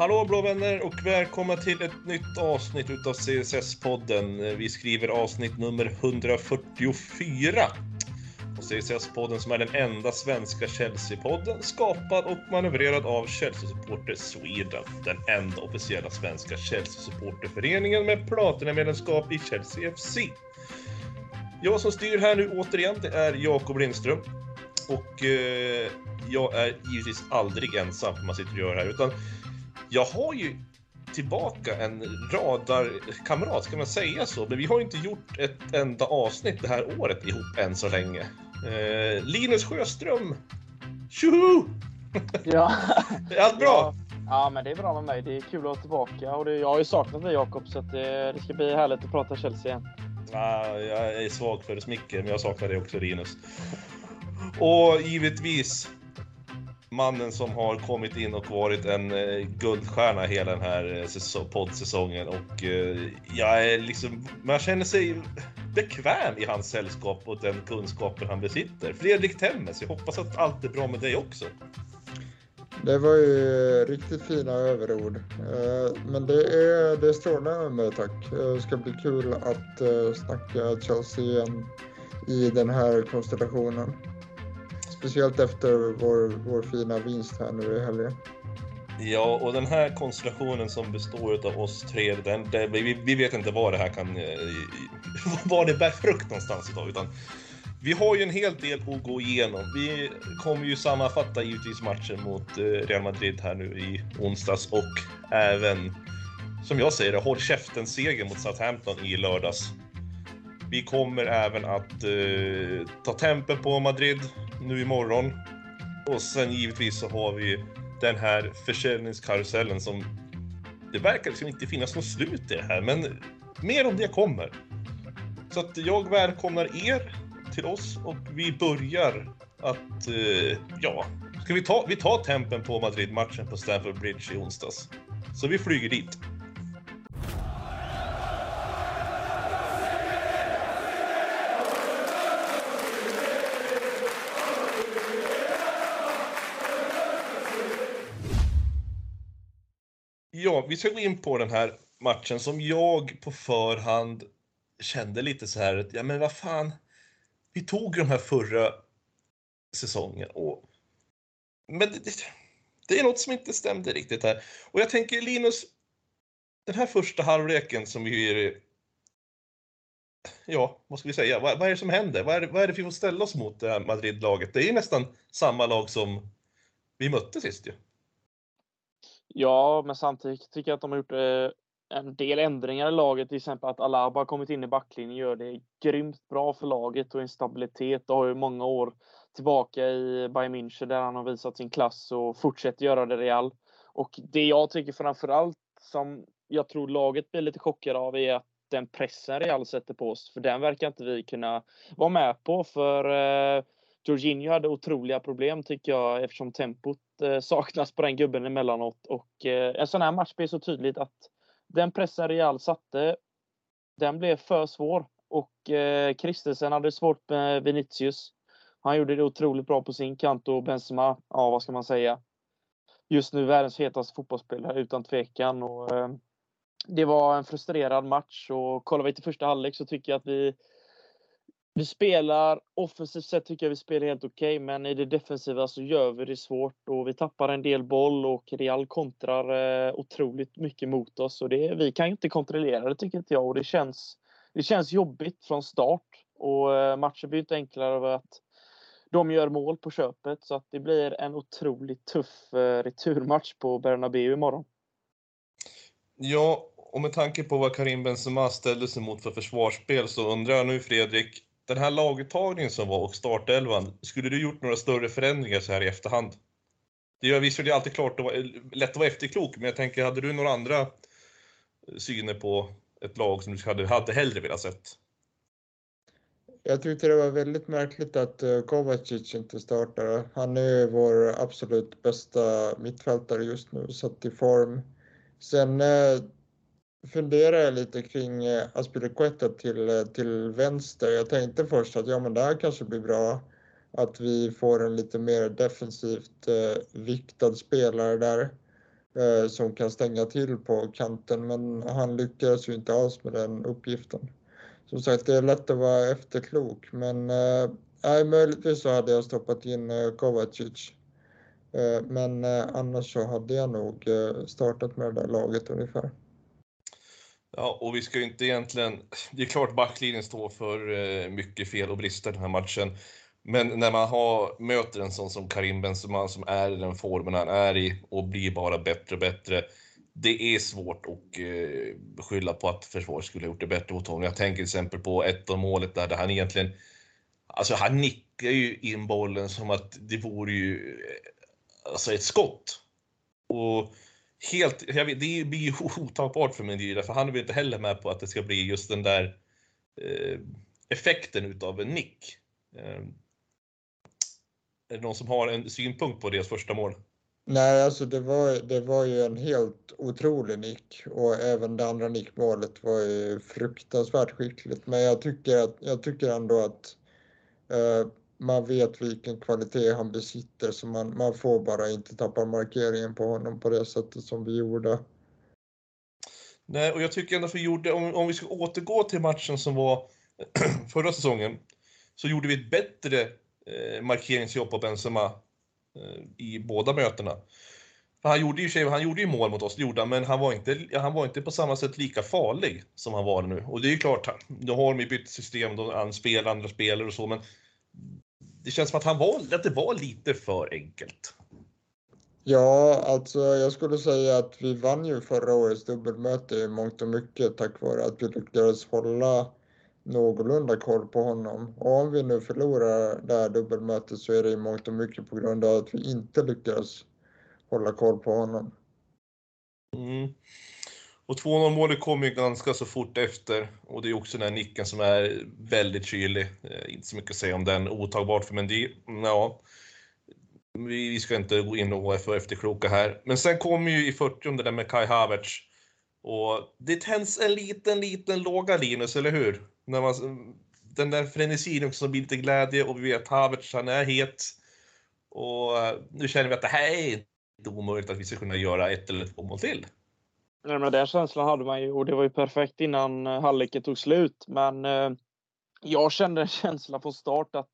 Hallå blå vänner och välkomna till ett nytt avsnitt utav CSS-podden. Vi skriver avsnitt nummer 144. Och CSS-podden som är den enda svenska Chelsea-podden skapad och manövrerad av Chelsea Supporter Sweden. Den enda officiella svenska Chelsea-supporterföreningen med platinamedlemskap i Chelsea FC. Jag som styr här nu återigen, det är Jakob Lindström. Och eh, jag är givetvis aldrig ensam när man sitter och gör det här, utan jag har ju tillbaka en radarkamrat, ska man säga så? Men vi har inte gjort ett enda avsnitt det här året ihop än så länge. Eh, Linus Sjöström! Tjoho! Ja. är allt bra? Ja. ja, men det är bra med mig. Det är kul att vara tillbaka och det, jag har ju saknat dig Jakob så att det, det ska bli härligt att prata Chelsea igen. Ah, jag är svag för smicker, men jag saknar dig också Linus. Och givetvis mannen som har kommit in och varit en eh, guldstjärna hela den här eh, poddsäsongen och eh, jag är liksom, man känner sig bekväm i hans sällskap och den kunskapen han besitter. Fredrik Temmes, jag hoppas att allt är bra med dig också. Det var ju riktigt fina överord. Eh, men det är, det är strålande med mig tack. Eh, det ska bli kul att eh, snacka Chelsea igen i den här konstellationen. Speciellt efter vår, vår fina vinst här nu i helgen. Ja, och den här konstellationen som består av oss tre, den, det, vi, vi vet inte vad det här kan... Eh, var det bär frukt någonstans idag, utan vi har ju en hel del att gå igenom. Vi kommer ju sammanfatta givetvis matchen mot eh, Real Madrid här nu i onsdags och även, som jag säger det, håll käften-seger mot Southampton i lördags. Vi kommer även att eh, ta tempen på Madrid nu imorgon. Och sen givetvis så har vi den här försäljningskarusellen som det verkar liksom inte finnas något slut i det här, men mer om det kommer. Så att jag välkomnar er till oss och vi börjar att, eh, ja, ska vi ta, vi tar tempen på Madrid-matchen på Stamford Bridge i onsdags. Så vi flyger dit. Vi ska gå in på den här matchen som jag på förhand kände lite så här att, ja men vad fan, vi tog de här förra säsongen och men det, det, är något som inte stämde riktigt här. Och jag tänker Linus, den här första halvleken som vi är Ja, vad ska vi säga? Vad, vad är det som händer? Vad är, vad är det vi får ställa oss mot det här Madrid-laget? Det är ju nästan samma lag som vi mötte sist ju. Ja, Ja, men samtidigt tycker jag att de har gjort eh, en del ändringar i laget. Till exempel att Alaba har kommit in i backlinjen gör det grymt bra för laget och en stabilitet. Det har ju många år tillbaka i Bayern München där han har visat sin klass och fortsätter göra det Real. Och det jag tycker framförallt som jag tror laget blir lite chockade av är att den pressen Real sätter på oss, för den verkar inte vi kunna vara med på. För eh, Jorginho hade otroliga problem tycker jag eftersom tempot eh, saknas på den gubben emellanåt. Och eh, en sån här match blir så tydligt att den pressen Real satte, den blev för svår. Och eh, Christensen hade svårt med Vinicius. Han gjorde det otroligt bra på sin kant och Benzema, ja vad ska man säga. Just nu världens hetaste fotbollsspelare utan tvekan. Och, eh, det var en frustrerad match och kollar vi till första halvlek så tycker jag att vi vi spelar offensivt sett tycker jag vi spelar helt okej, okay, men i det defensiva så gör vi det svårt och vi tappar en del boll och Real kontrar eh, otroligt mycket mot oss och det, vi kan inte kontrollera det tycker inte jag och det känns, det känns jobbigt från start och eh, matchen blir inte enklare av att de gör mål på köpet så att det blir en otroligt tuff eh, returmatch på Bernabéu imorgon. Ja, och med tanke på vad Karim Benzema ställde sig mot för försvarsspel så undrar jag nu Fredrik, den här laguttagningen som var och startelvan, skulle du gjort några större förändringar så här i efterhand? Det gör visserligen alltid klart att lätt att vara efterklok, men jag tänker, hade du några andra eh, syner på ett lag som du hade, hade hellre velat sett? Jag tyckte det var väldigt märkligt att eh, Kovacic inte startade. Han är vår absolut bästa mittfältare just nu, satt i form. Sen eh, funderar jag lite kring eh, Aspilicueta till, eh, till vänster. Jag tänkte först att ja, men det här kanske blir bra. Att vi får en lite mer defensivt eh, viktad spelare där. eh, som kan stänga till på kanten, men han lyckades ju inte alls med den uppgiften. Som sagt, det är lätt att vara efterklok, men eh, möjligtvis så hade jag stoppat in eh, Kovacic. Eh, men eh, annars så hade jag nog eh, startat med det där laget ungefär. Ja, och vi ska ju inte egentligen... Det är klart backlinjen står för eh, mycket fel och brister den här matchen. Men när man har, möter en sån som Karim Benzema som är i den formen han är i och blir bara bättre och bättre. Det är svårt att eh, skylla på att försvaret skulle ha gjort det bättre mot honom. Jag tänker till exempel på ett av målet där, där han egentligen... Alltså han nickar ju in bollen som att det vore ju eh, alltså ett skott. Och helt, jag vet, det blir ju otagbart för Mendyra för han är väl inte heller med på att det ska bli just den där eh, effekten utav en nick. Eh, är det någon som har en synpunkt på deras första mål? Nej, alltså det var, det var ju en helt otrolig nick och även det andra nickmålet var ju fruktansvärt skickligt. Men jag tycker, att, jag tycker ändå att eh, man vet vilken kvalitet han besitter så man, man får bara inte tappa markeringen på honom på det sättet som vi gjorde. Nej, och jag tycker ändå att vi gjorde, om, om vi ska återgå till matchen som var förra säsongen, så gjorde vi ett bättre eh, markeringsjobb på Benzema eh, i båda mötena. För han gjorde ju han gjorde ju mål mot oss, gjorde men han var, inte, han var inte på samma sätt lika farlig som han var nu. Och det är ju klart, nu har de ju bytt system, de spelar andra spelare och så, men det känns som att han var, att det var lite för enkelt. Ja, alltså jag skulle säga att vi vann ju förra årets dubbelmöte i mångt och mycket tack vare att vi lyckades hålla någorlunda koll på honom. Och om vi nu förlorar det här dubbelmötet så är det i mångt och mycket på grund av att vi inte lyckades hålla koll på honom. Mm. Och 2-0 målet kom ju ganska så fort efter och det är också den här nicken som är väldigt kylig. Eh, inte så mycket att säga om den. Otagbart för Mendy. Ja, vi ska inte gå in och vara för efterkloka här. Men sen kommer ju i 40 det där med Kai Havertz. Och det tänds en liten, liten låga Linus, eller hur? När man, den där frenesin också som blir lite glädje och vi vet Havertz, han är het. Och eh, nu känner vi att det här är inte omöjligt att vi ska kunna göra ett eller två mål till. Nej, men den känslan hade man ju och det var ju perfekt innan eh, halvleken tog slut. Men eh, jag kände en känsla på start att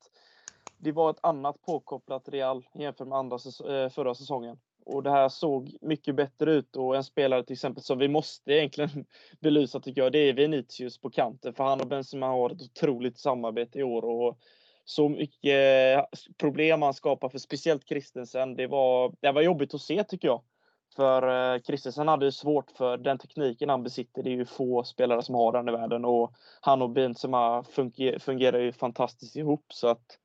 det var ett annat påkopplat Real jämfört med andra, säs- eh, förra säsongen. Och det här såg mycket bättre ut och en spelare till exempel som vi måste egentligen belysa tycker jag, det är Vinicius på kanten. För han och Benzema har ett otroligt samarbete i år och så mycket eh, problem han skapar för speciellt Christensen. Det var, det var jobbigt att se tycker jag. För eh, Kristensen hade svårt för den tekniken han besitter. Det är ju få spelare som har den i världen och han och Benzema funger, fungerar ju fantastiskt ihop. Så att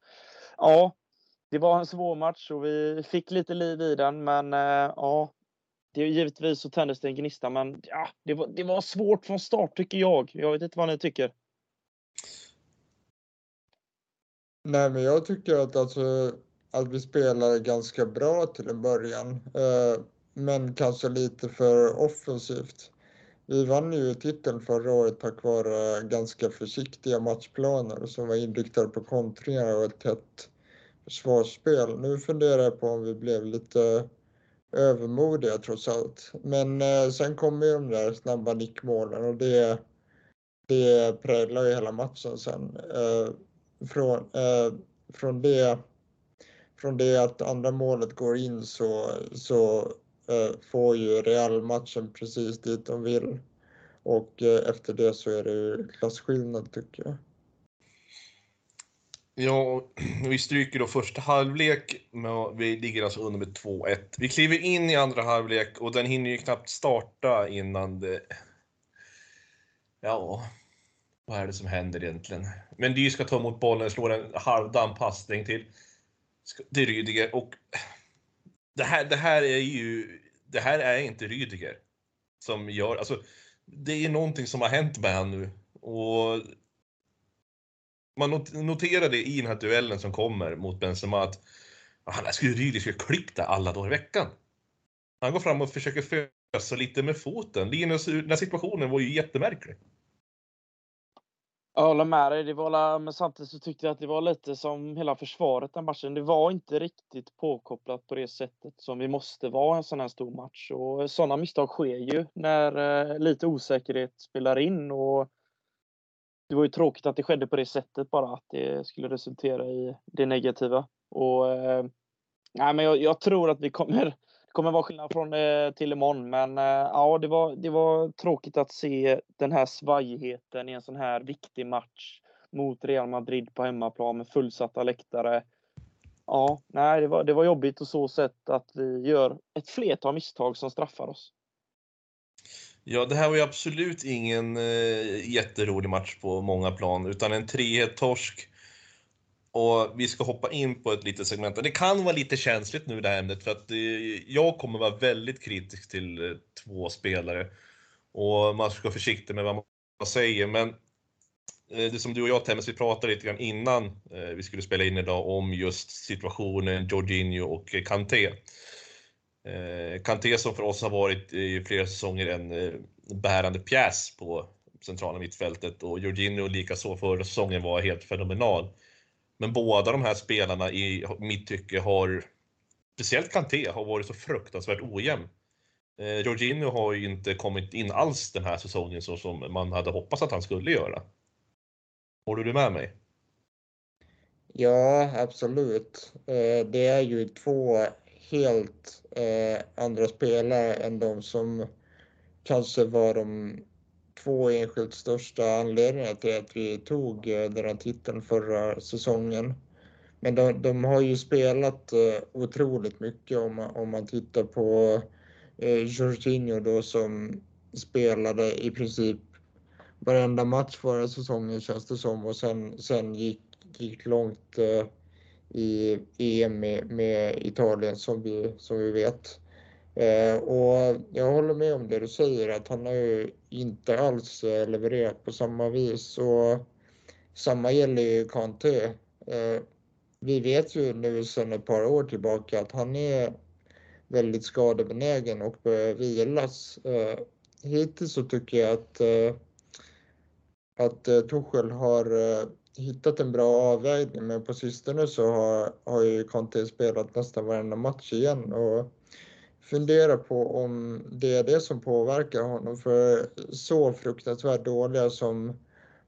ja, det var en svår match och vi fick lite liv i den. Men eh, ja, det, givetvis så tändes det en gnista. Men ja, det var, det var svårt från start tycker jag. Jag vet inte vad ni tycker. Nej, men jag tycker att, alltså, att vi spelade ganska bra till en början eh, men kanske lite för offensivt. Vi vann ju titeln förra året tack vare ganska försiktiga matchplaner som var inriktade på kontringar och ett tätt försvarsspel. Nu funderar jag på om vi blev lite övermodiga trots allt. Men eh, sen kommer ju de där snabba nickmålen och det, det präglar ju hela matchen sen. Eh, från, eh, från, det, från det att andra målet går in så, så Eh, får ju Real matchen precis dit de vill. Och eh, efter det så är det ju klasskillnad tycker jag. Ja, vi stryker då första halvlek, men vi ligger alltså under med 2-1. Vi kliver in i andra halvlek och den hinner ju knappt starta innan det... Ja, vad är det som händer egentligen? Men Dy ska ta emot bollen, slår en halvdan passning till, till Rydiger och det här, det här är ju, det här är inte Rydiger som gör, alltså det är någonting som har hänt med honom nu och man noterade i den här duellen som kommer mot Benzema att han skulle Rydiger skulle klicka alla dagar i veckan. Han går fram och försöker fösa lite med foten. Linus, den här situationen var ju jättemärklig. Jag håller med dig. Det var, men samtidigt så tyckte jag att det var lite som hela försvaret den matchen. Det var inte riktigt påkopplat på det sättet som vi måste vara i en sån här stor match. Och sådana misstag sker ju när eh, lite osäkerhet spelar in. Och det var ju tråkigt att det skedde på det sättet bara, att det skulle resultera i det negativa. Och, eh, nej, men jag, jag tror att vi kommer kommer vara skillnad från eh, till imorgon, men eh, ja, det var, det var tråkigt att se den här svajigheten i en sån här viktig match mot Real Madrid på hemmaplan med fullsatta läktare. Ja, nej, det var, det var jobbigt och så sätt att vi gör ett flertal misstag som straffar oss. Ja, det här var ju absolut ingen eh, jätterolig match på många plan, utan en 3-1-torsk och vi ska hoppa in på ett litet segment. Det kan vara lite känsligt nu det här ämnet för att eh, jag kommer vara väldigt kritisk till eh, två spelare. Och man ska vara försiktig med vad man säger. Men eh, det som du och jag Temmes, vi pratade lite grann innan vi skulle spela in idag om just situationen Jorginho och Kanté. Kanté som för oss har varit i flera säsonger en bärande pjäs på centrala mittfältet och Jorginho likaså förra säsongen var helt fenomenal. Men båda de här spelarna i mitt tycke har, speciellt Kanté, har varit så fruktansvärt ojämn. Eh, Jorginho har ju inte kommit in alls den här säsongen så som man hade hoppats att han skulle göra. Håller du med mig? Ja, absolut. Eh, det är ju två helt eh, andra spelare än de som kanske var de två enskilt största anledningar till att vi tog eh, den här titeln förra säsongen. Men de, de har ju spelat eh, otroligt mycket om man, om man tittar på eh, Jorginho då som spelade i princip varenda match förra säsongen känns det som och sen, sen gick, gick långt eh, i EM med, med, Italien som vi, som vi vet. Eh, och jag håller med om det du säger att han har ju inte alls eh, levererat på samma vis och samma gäller ju Kanté. Eh, vi vet ju nu sedan ett par år tillbaka att han är väldigt skadebenägen och börjar vilas. Hittills så tycker jag att, att Tuchel har hittat en bra avvägning men på sistone så har, har ju Kanté spelat nästan varenda match igen och fundera på om det är det som påverkar honom. För så fruktansvärt dåliga som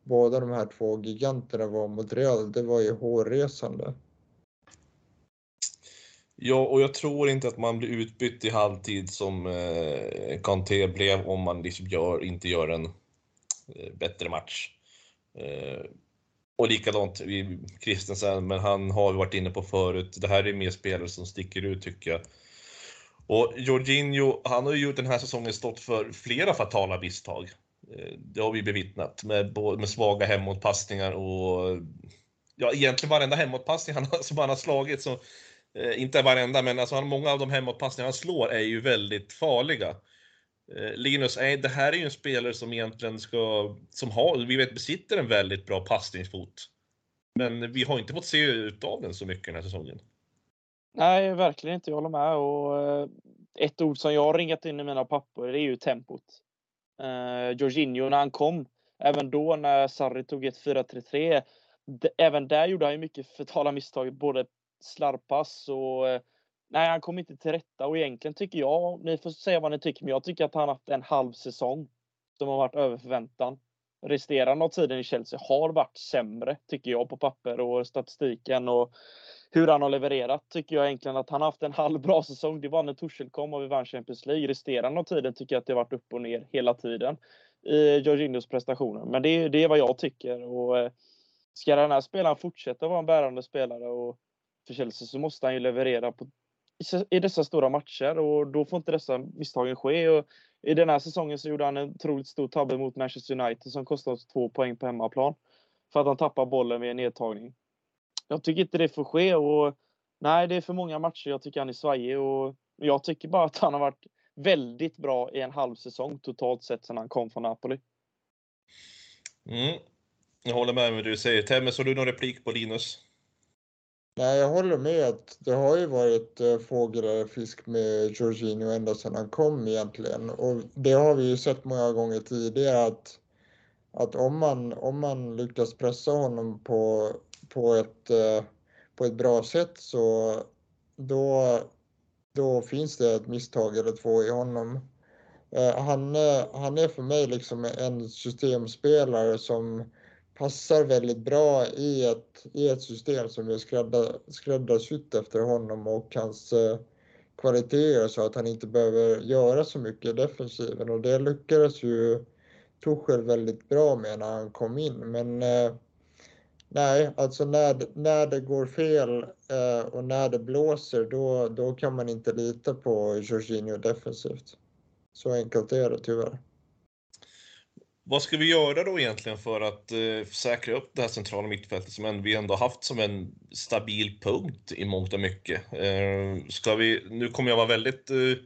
båda de här två giganterna var mot Real, det var ju hårresande. Ja, och jag tror inte att man blir utbytt i halvtid som eh, Kanté blev om man liksom gör, inte gör en eh, bättre match. Eh, och likadant Kristensen, men han har vi varit inne på förut. Det här är mer spelare som sticker ut tycker jag. Och Jorginho, han har ju den här säsongen stått för flera fatala misstag. Eh, det har vi bevittnat med, med svaga hemåtpassningar och ja, egentligen varenda hemåtpassning han, som han har slagit, så, eh, inte varenda, men alltså många av de hemåtpassningar han slår är ju väldigt farliga. Eh, Linus, eh, det här är ju en spelare som egentligen ska, som har, vi vet besitter en väldigt bra passningsfot. Men vi har inte fått se utav den så mycket den här säsongen. Nej, verkligen inte. Jag håller med. Och eh, ett ord som jag har ringat in i mina papper, det är ju tempot. Eh, Jorginho när han kom, även då när Sarri tog ett 4-3-3, även där gjorde han ju mycket fatala misstag, både slarvpass och eh, nej, han kom inte till rätta och egentligen tycker jag, ni får säga vad ni tycker, men jag tycker att han haft en halv säsong som har varit över förväntan. Resterande av tiden i Chelsea har varit sämre, tycker jag, på papper och statistiken och hur han har levererat tycker jag egentligen att han har haft en halv bra säsong. Det var när Torshäll kom och vi vann Champions League. Resterande av tiden tycker jag att det har varit upp och ner hela tiden i Jorginhos prestationer. Men det, det är vad jag tycker. Och eh, ska den här spelaren fortsätta vara en bärande spelare och för Chelsea så måste han ju leverera på, i dessa stora matcher och då får inte dessa misstagen ske. Och I den här säsongen så gjorde han en otroligt stor tabbe mot Manchester United som kostade oss två poäng på hemmaplan. För att han tappar bollen vid en nedtagning. Jag tycker inte det får ske och nej, det är för många matcher jag tycker han är svajig och jag tycker bara att han har varit väldigt bra i en halv säsong totalt sett sedan han kom från Napoli. Mm. Jag håller med med det du säger. Temmes, har du någon replik på Linus? Nej, jag håller med att det har ju varit äh, fågel fisk med Jorginho ända sedan han kom egentligen. Och det har vi ju sett många gånger tidigare att att om man, om man lyckas pressa honom på, på, ett, eh, på ett bra sätt så då, då finns det ett misstag eller två i honom. Eh, han, eh, han är för mig liksom en systemspelare som passar väldigt bra i ett, i ett system som är skräddar, skräddarsytt efter honom och hans eh, kvaliteter så att han inte behöver göra så mycket i defensiven och det lyckades ju Tuchel väldigt bra med när han kom in. Men eh, nej, alltså när, när det går fel eh, och när det blåser då, då kan man inte lita på Jorginho defensivt. Så enkelt är det tyvärr. Vad ska vi göra då egentligen för att eh, säkra upp det här centrala mittfältet som vi ändå haft som en stabil punkt i mångt och mycket? Eh, ska vi, nu kommer jag vara väldigt eh, eh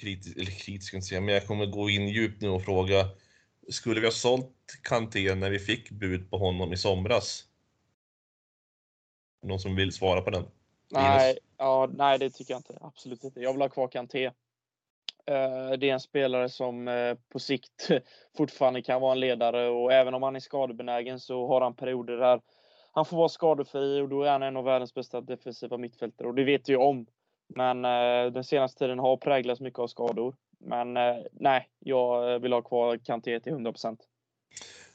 kritisk, eller kritisk inte säga, men jag kommer gå in djupt nu och fråga, skulle vi ha sålt Kanté när vi fick bud på honom i somras? Någon som vill svara på den? Nej, ja, nej det tycker jag inte. Absolut inte. Jag vill ha kvar Kanté. Eh, det är en spelare som eh, på sikt fortfarande kan vara en ledare och även om han är skadebenägen så har han perioder där han får vara skadefri och då är han en av världens bästa defensiva mittfältare och det vet vi om. Men eh, den senaste tiden har präglats mycket av skador. Men eh, nej, jag vill ha kvar Kanté till 100%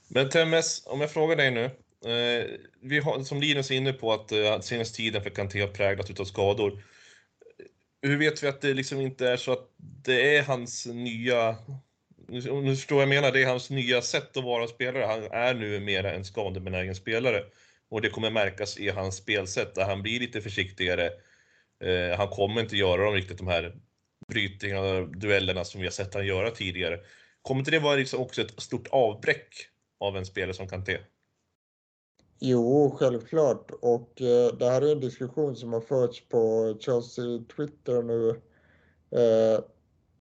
Men Temmes, om jag frågar dig nu. Eh, vi har, som Linus är inne på, att eh, senaste tiden för Kanté har präglats utav skador. Hur vet vi att det liksom inte är så att det är hans nya... Nu förstår jag menar, det är hans nya sätt att vara spelare. Han är nu mera en skadebenägen spelare. Och det kommer märkas i hans spelsätt, där han blir lite försiktigare Eh, han kommer inte göra de riktigt de här brytningarna, duellerna som vi har sett han göra tidigare. Kommer inte det vara liksom också ett stort avbräck av en spelare som Kanté? Jo, självklart. Och eh, det här är en diskussion som har förts på Chelsea Twitter nu eh,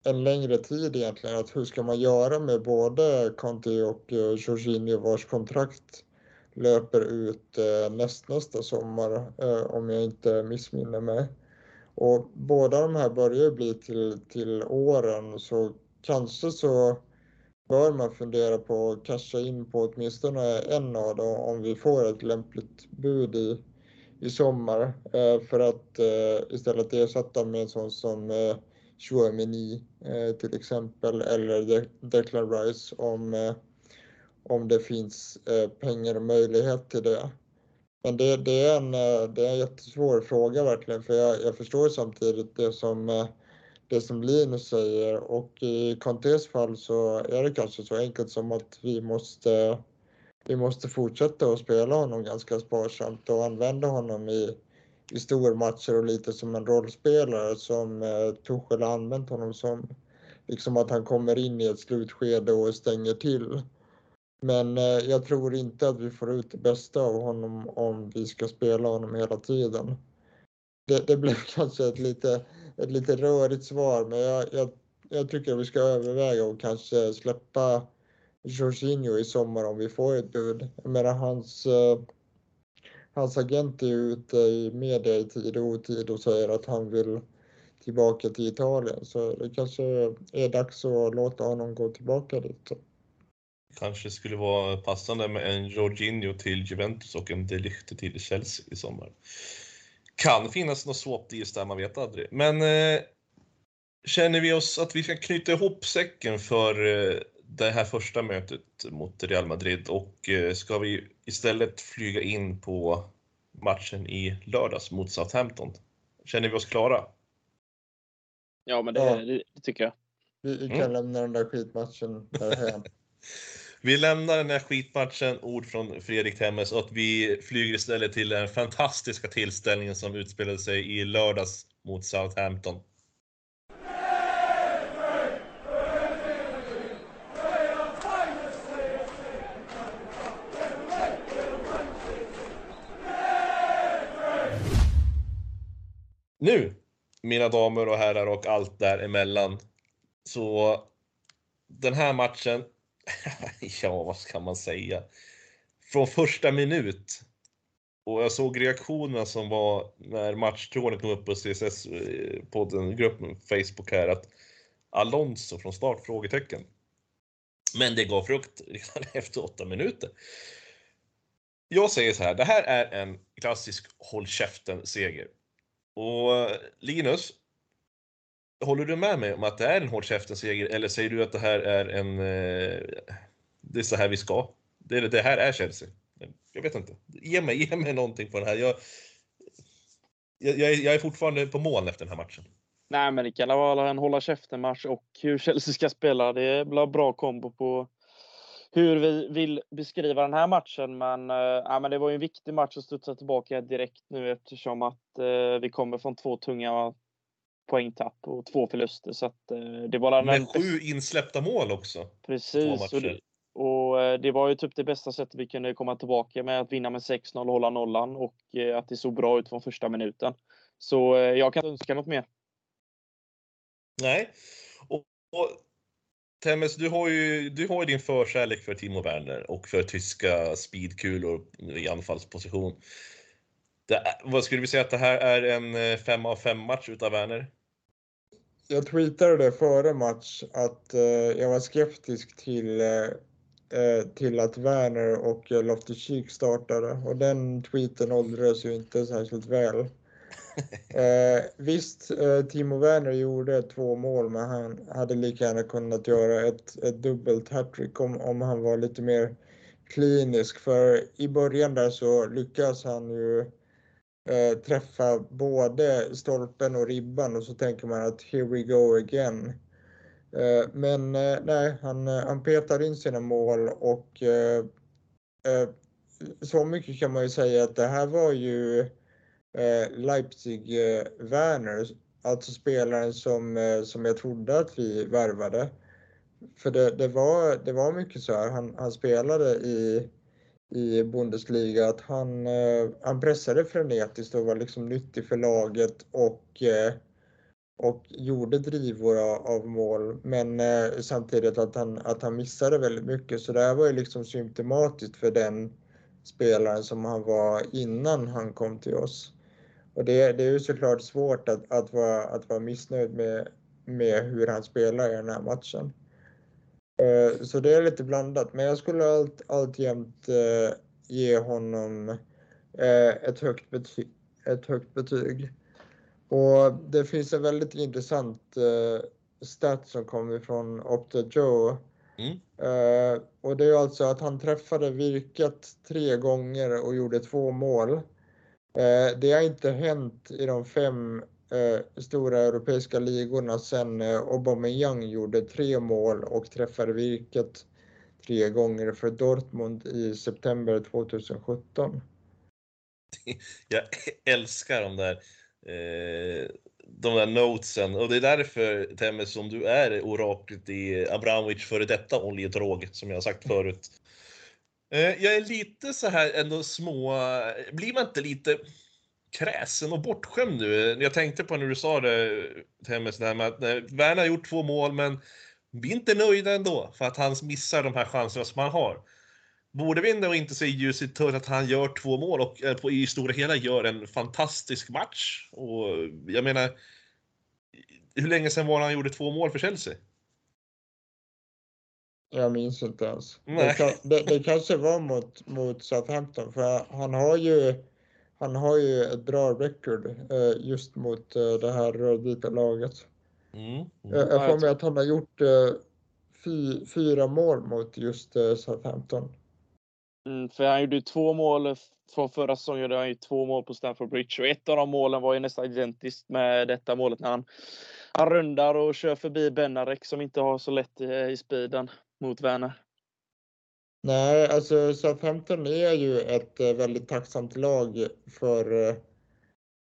en längre tid egentligen. Att hur ska man göra med både Kanté och eh, Jorginho vars kontrakt löper ut eh, nästnästa sommar eh, om jag inte missminner mig. Och båda de här börjar bli till, till åren så kanske så bör man fundera på att casha in på åtminstone en av dem om vi får ett lämpligt bud i, i sommar eh, för att eh, istället ersätta med en sån som eh, Chouamini eh, till exempel eller De Declan Rice om, eh, om det finns eh, pengar och möjlighet till det. Men det, det, är en, eh, det är en jättesvår fråga verkligen för jag, jag förstår samtidigt det som, eh, det som Linus säger och i Kantés fall så är det kanske så enkelt som att vi måste, vi måste fortsätta att spela honom ganska sparsamt och använda honom i, i stormatcher och lite som en rollspelare som eh, Tuchel har använt honom som. Liksom att han kommer in i ett slutskede och stänger till. Men eh, jag tror inte att vi får ut det bästa av honom om vi ska spela honom hela tiden. Det, det blev kanske ett lite, ett lite rörigt svar, men jag, jag, jag tycker att vi ska överväga och kanske släppa Jorginho i sommar om vi får ett bud. Jag menar hans, eh, hans agent är ute i media i tid och otid och säger att han vill tillbaka till Italien. Så det kanske är dags att låta honom gå tillbaka dit kanske skulle vara passande med en Jorginho till Juventus och en Delichte till Chelsea i sommar. Kan finnas något swap deals där, man vet aldrig. Men eh, känner vi oss att vi ska knyta ihop säcken för eh, det här första mötet mot Real Madrid och eh, ska vi istället flyga in på matchen i lördags mot Southampton? Känner vi oss klara? Ja, men det, ja. det, det tycker jag. Vi, vi kan mm. lämna den där skitmatchen därhän. Vi lämnar den här skitmatchen, ord från Fredrik Temmes, och att vi flyger istället till den fantastiska tillställningen som utspelade sig i lördags mot Southampton. Nu, mina damer och herrar och allt däremellan, så den här matchen ja, vad ska man säga? Från första minut. Och jag såg reaktionerna som var när matchtråden kom upp på CSS-podden, eh, gruppen Facebook här, att Alonso från start? Frågetecken. Men det gav frukt redan efter åtta minuter. Jag säger så här, det här är en klassisk håll käften-seger. Och eh, Linus, håller du med mig om att det är en hård käften-seger eller säger du att det här är en... Eh, det är så här vi ska? Det, det här är Chelsea? Jag vet inte. Ge mig, ge mig någonting på den här. Jag, jag, jag är fortfarande på moln efter den här matchen. Nej, men det kan vara en hålla käften-match och hur Chelsea ska spela. Det är bra kombo på hur vi vill beskriva den här matchen. Men, äh, men det var ju en viktig match att studsa tillbaka direkt nu eftersom att äh, vi kommer från två tunga poängtapp och två förluster. Så att, äh, det var Med sju insläppta mål också. Precis. Och det, och det var ju typ det bästa sättet vi kunde komma tillbaka med att vinna med 6-0 och hålla nollan och att det såg bra ut från första minuten. Så jag kan inte önska något mer. Nej. Och, och Temmes, du har ju du har ju din förkärlek för Timo Werner och för tyska speedkulor i anfallsposition. Det, vad skulle vi säga att det här är en 5 av 5 match utav Werner? Jag tweetade det före match att eh, jag var skeptisk till, eh, eh till att Werner och Loftus-Cheek startade och den tweeten åldrades ju inte särskilt väl. Eh, visst, eh, Timo Werner gjorde två mål, men han hade lika gärna kunnat göra ett, ett dubbelt hattrick om, om han var lite mer klinisk. För i början där så lyckas han ju eh, träffa både stolpen och ribban och så tänker man att here we go again. Eh, men eh, nej, han, eh, han petar in sina mål och eh, eh, så mycket kan man ju säga att det här var ju Leipzig-Werner, alltså spelaren som, som jag trodde att vi värvade. För det, det, var, det var mycket så här, han, han spelade i, i Bundesliga, att han, eh, han pressade frenetiskt och var liksom nyttig för laget och, eh, och gjorde drivor av mål. Men eh, samtidigt att han, att han missade väldigt mycket. Så det här var ju liksom symptomatiskt för den spelaren som han var innan han kom till oss. Och det, det är ju såklart svårt att, att, vara, att vara missnöjd med, med hur han spelar i den här matchen. Eh, så det är lite blandat, men jag skulle allt, alltjämt eh, ge honom eh, ett, högt betyg, ett högt betyg. Och det finns en väldigt intressant stat som kommer från Opta Joe. Mm. och det är alltså att han träffade virket tre gånger och gjorde två mål. Det har inte hänt i de fem eh, stora europeiska ligorna sen eh, Aubameyang gjorde tre mål och träffade virket tre gånger för Dortmund i september 2017. Jag älskar de där, eh, de där notesen och det är därför Temmes som du är oraklet i Abramovic före detta oljedrog som jag har sagt förut. Eh, jag är lite så här ändå små... Blir man inte lite kräsen och bortskämd nu? Jag tänkte på när du sa det, Temmes, det här med att Werner har gjort två mål, men vi är inte nöjda ändå för att han missar de här chanserna som han har. Borde vi ändå inte se ljuset till att han gör två mål och eh, på, i stora hela gör en fantastisk match? Och jag menar, hur länge sedan var han gjorde två mål för Chelsea? Jag minns inte ens. Det, kan, det, det, kanske var mot, mot Southampton för han har ju han har ju ett bra record eh, just mot eh, det här rödvita laget. Mm. Mm. Jag får med att han har gjort eh, fy, fyra mål mot just Southampton. Mm, för han gjorde två mål från förra säsongen, gjorde han ju två mål på Stamford Bridge och ett av de målen var ju nästan identiskt med detta målet när han, han rundar och kör förbi Benarek som inte har så lätt i, i speeden mot Werner? Nej, alltså Southampton är ju ett eh, väldigt tacksamt lag för,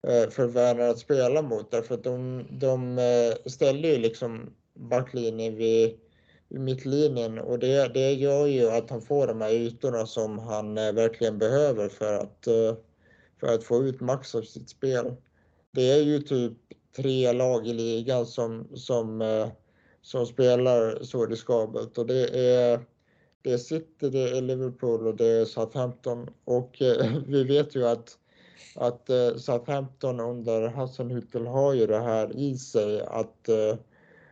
eh, för Werner att spela mot därför att de, de eh, ställer ju liksom backlinjen vid, vid mittlinjen och det, det gör ju att han får de här ytorna som han verkligen behöver för att, för att få ut max av sitt spel. Det är ju typ tre lag i ligan som, som som spelar så riskabelt och det är, det är City, det är Liverpool och det är Southampton och eh, vi vet ju att, att eh, Southampton under Hassenhüttel har ju det här i sig att, eh,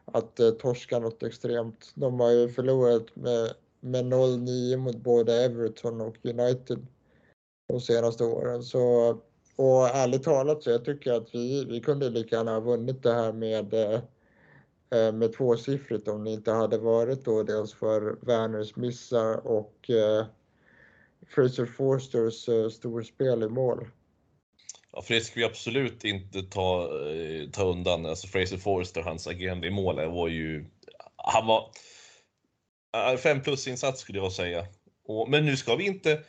att eh, torska något extremt. De har ju förlorat med, med 0-9 mot både Everton och United de senaste åren. Så, och ärligt talat så jag tycker att vi, vi kunde lika gärna ha vunnit det här med, eh, Eh, med tvåsiffrigt om det inte hade varit då dels för Werners missar och eh, Fraser Forsters eh, storspel i mål. Ja, för det ska vi absolut inte ta, ta undan. Alltså Fraser Forster, hans agerande i målet var ju... Han var... Fem plus insats skulle jag säga. Och, men nu ska vi inte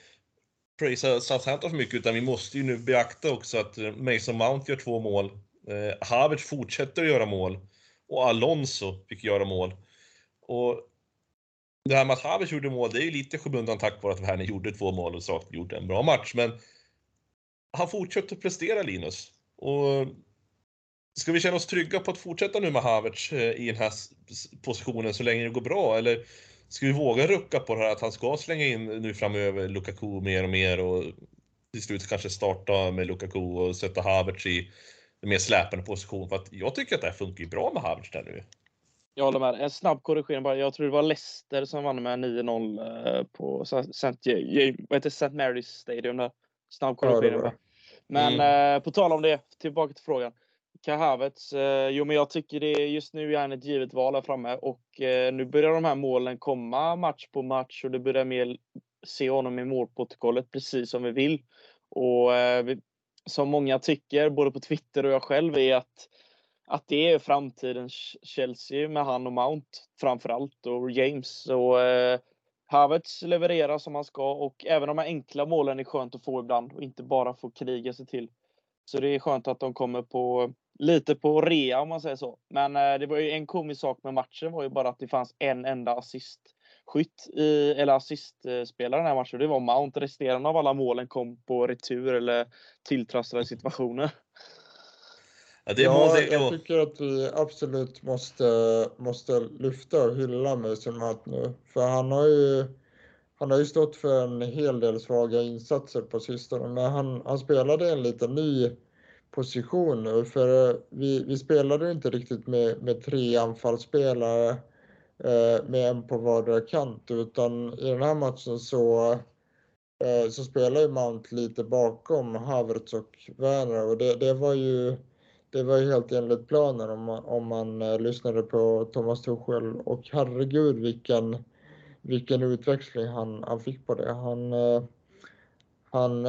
prisa Southampton för mycket, utan vi måste ju nu beakta också att Mason Mount gör två mål. Eh, Havertz fortsätter att göra mål. Och Alonso fick göra mål. Och det här med att Havertz gjorde mål, det är ju lite skymundan tack vare att Werner gjorde två mål och sagt gjorde en bra match. Men han fortsätter prestera Linus. Och ska vi känna oss trygga på att fortsätta nu med Havertz eh, i den här positionen så länge det går bra? Eller ska vi våga rucka på det här att han ska slänga in nu framöver Lukaku mer och mer och till slut kanske starta med Lukaku och sätta Havertz i mer släpande position? För att jag tycker att det här funkar ju bra med Havertz där nu. Jag håller med. En snabb korrigering bara. Jag tror det var Leicester som vann med 9-0 eh, på St. Mary's Stadium där. Snabb korrigering bara. Men mm. eh, på tal om det, tillbaka till frågan. Kai Havertz, eh, jo men jag tycker det just nu är han ett givet val här framme och eh, nu börjar de här målen komma match på match och det börjar mer se honom i målprotokollet precis som vi vill. Och eh, vi, som många tycker, både på Twitter och jag själv, är att, att det är framtidens Chelsea med han och Mount framförallt och James. Och, eh, Havertz levererar som han ska och även de här enkla målen är skönt att få ibland och inte bara få kriga sig till. Så det är skönt att de kommer på lite på rea om man säger så. Men eh, det var ju en komisk sak med matchen var ju bara att det fanns en enda assist skytt i, eller assistspelare den här matchen. Det var Mount. Resterande av alla målen kom på retur eller tilltrasslade situationer. Ja, det ja, jag tycker att vi absolut måste, måste lyfta och hylla Mason Mount nu. För han har ju han har ju stått för en hel del svaga insatser på sistone, men han, han spelade en lite ny position nu. För vi, vi spelade inte riktigt med, med tre anfallsspelare eh, Eh, med en på vardera kant, utan i den här matchen så, eh, så spelar ju Mount lite bakom Havertz och Werner. Och det, det var ju det var ju helt enligt planen om man, om man eh, lyssnade på Thomas Tuchel. Och herregud vilken, vilken utväxling han, han fick på det. Han, han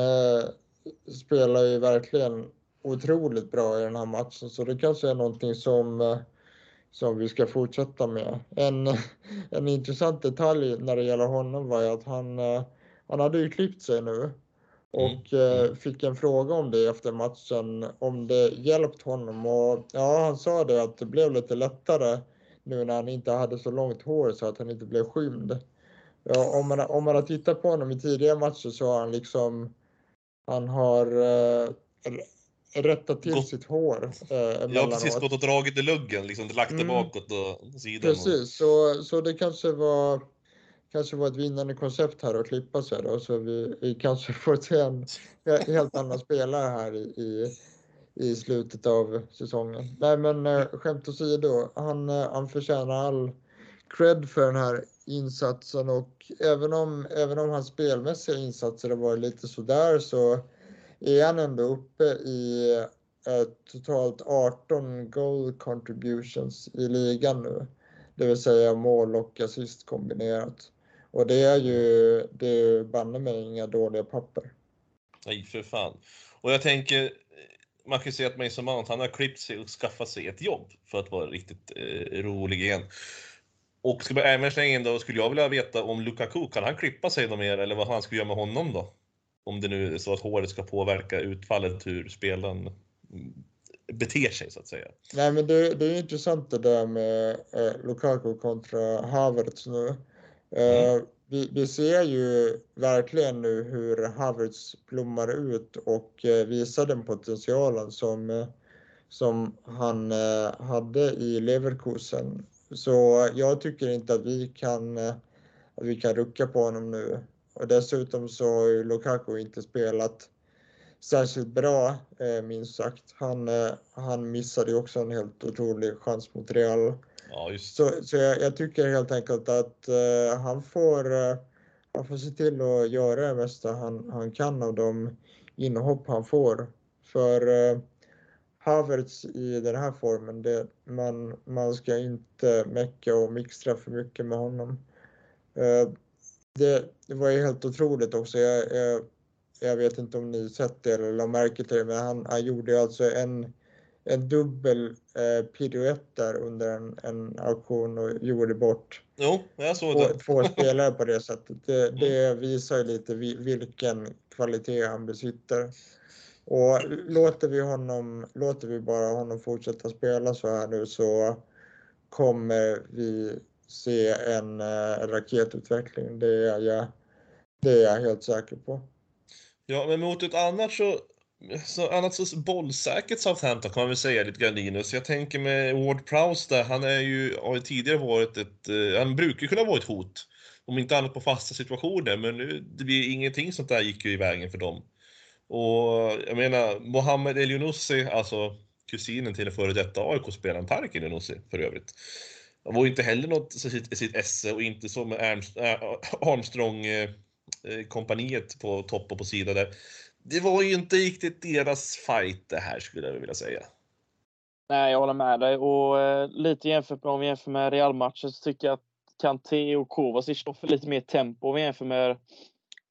spelar ju verkligen otroligt bra i den här matchen. Så det kanske är någonting som, som vi ska fortsätta med. En, en intressant detalj när det gäller honom var ju att han, han hade ju klippt sig nu Mm. och mm. fick en fråga om det efter matchen, om det hjälpt honom och ja, han sa det att det blev lite lättare nu när han inte hade så långt hår så att han inte blev skymd. Ja, om, man, om man har tittat på honom i tidigare matcher så har han liksom, han har eh, rättat till gått, sitt hår. Eh, ja, precis, gått och dragit i luggen, liksom lagt det mm. bakåt och sidan. Precis, och... så, så det kanske var kanske var ett vinnande koncept här att klippa sig då, så vi, vi kanske får se en helt annan spelare här i, i, i slutet av säsongen. Nej men eh, skämt åsido, han, eh, han förtjänar all cred för den här insatsen och även om, även om hans spelmässiga insatser har varit lite sådär så är han ändå uppe i eh, totalt 18 goal contributions i ligan nu. Det vill säga mål och assist kombinerat. Och det är ju, det är banne mig inga dåliga papper. Nej, för fan. Och jag tänker, man kan ju säga att Mason Mount, han har klippt sig och skaffat sig ett jobb för att vara riktigt eh, rolig igen. Och ska man även slänga in då, skulle jag vilja veta om Lukaku, kan han klippa sig något mer eller vad han ska göra med honom då? Om det nu är så att håret ska påverka utfallet hur spelaren beter sig så att säga. Nej men det, det är intressant det där med eh, Lukaku kontra Havertz nu. Mm. Eh, vi, vi, ser ju verkligen nu hur Havertz blommar ut och eh, visar den potentialen som, eh, som han hade i Leverkusen. Så jag tycker inte att vi kan, att vi kan rucka på honom nu. Och dessutom så har ju Lukaku inte spelat särskilt bra, eh, minst sagt. Han, eh, han missade ju också en helt otrolig chans mot Real. Ja. Så, så jag, jag tycker helt enkelt att eh, han, får, eh, han får se till att göra det mesta han, han kan av de inhopp han får. För eh, Havertz i den här formen, det, man, man ska inte mecka och mixtra för mycket med honom. Eh, det, det var ju helt otroligt också. Jag, jag, jag vet inte om ni sett det eller lade märke till det, men han, han gjorde alltså en, en dubbel eh, piruett där under en, en auktion och gjorde bort Jo, jag såg två, det. två spelare på det sättet. Det, det visar ju lite vi- vilken kvalitet han besitter. Och låter vi honom, låter vi bara honom fortsätta spela så här nu så kommer vi se en eh, raketutveckling. Det är jag, det är jag helt säker på. Ja, men mot ett annat så, så, annat så bollsäkert Southampton kan man väl säga lite grann Linus. Jag tänker med Ward Prowse där, han är ju, har ju tidigare varit ett, eh, han brukar ju kunna vara ett hot. Om inte annat på fasta situationer, men nu, det blir ingenting sånt där gick ju i vägen för dem. Och jag menar, Mohamed Elionossi, alltså kusinen till den före detta AIK-spelaren Tarek Elionossi för övrigt. Han var ju inte heller något sitt, sitt esse och inte som Armstrong eh, eh, kompaniet på topp och på sida där. Det var ju inte riktigt deras fight det här skulle jag vilja säga. Nej, jag håller med dig. Och eh, lite jämfört med om vi jämför med Real-matchen så tycker jag att Kanté och Kovacic står för lite mer tempo om vi jämför med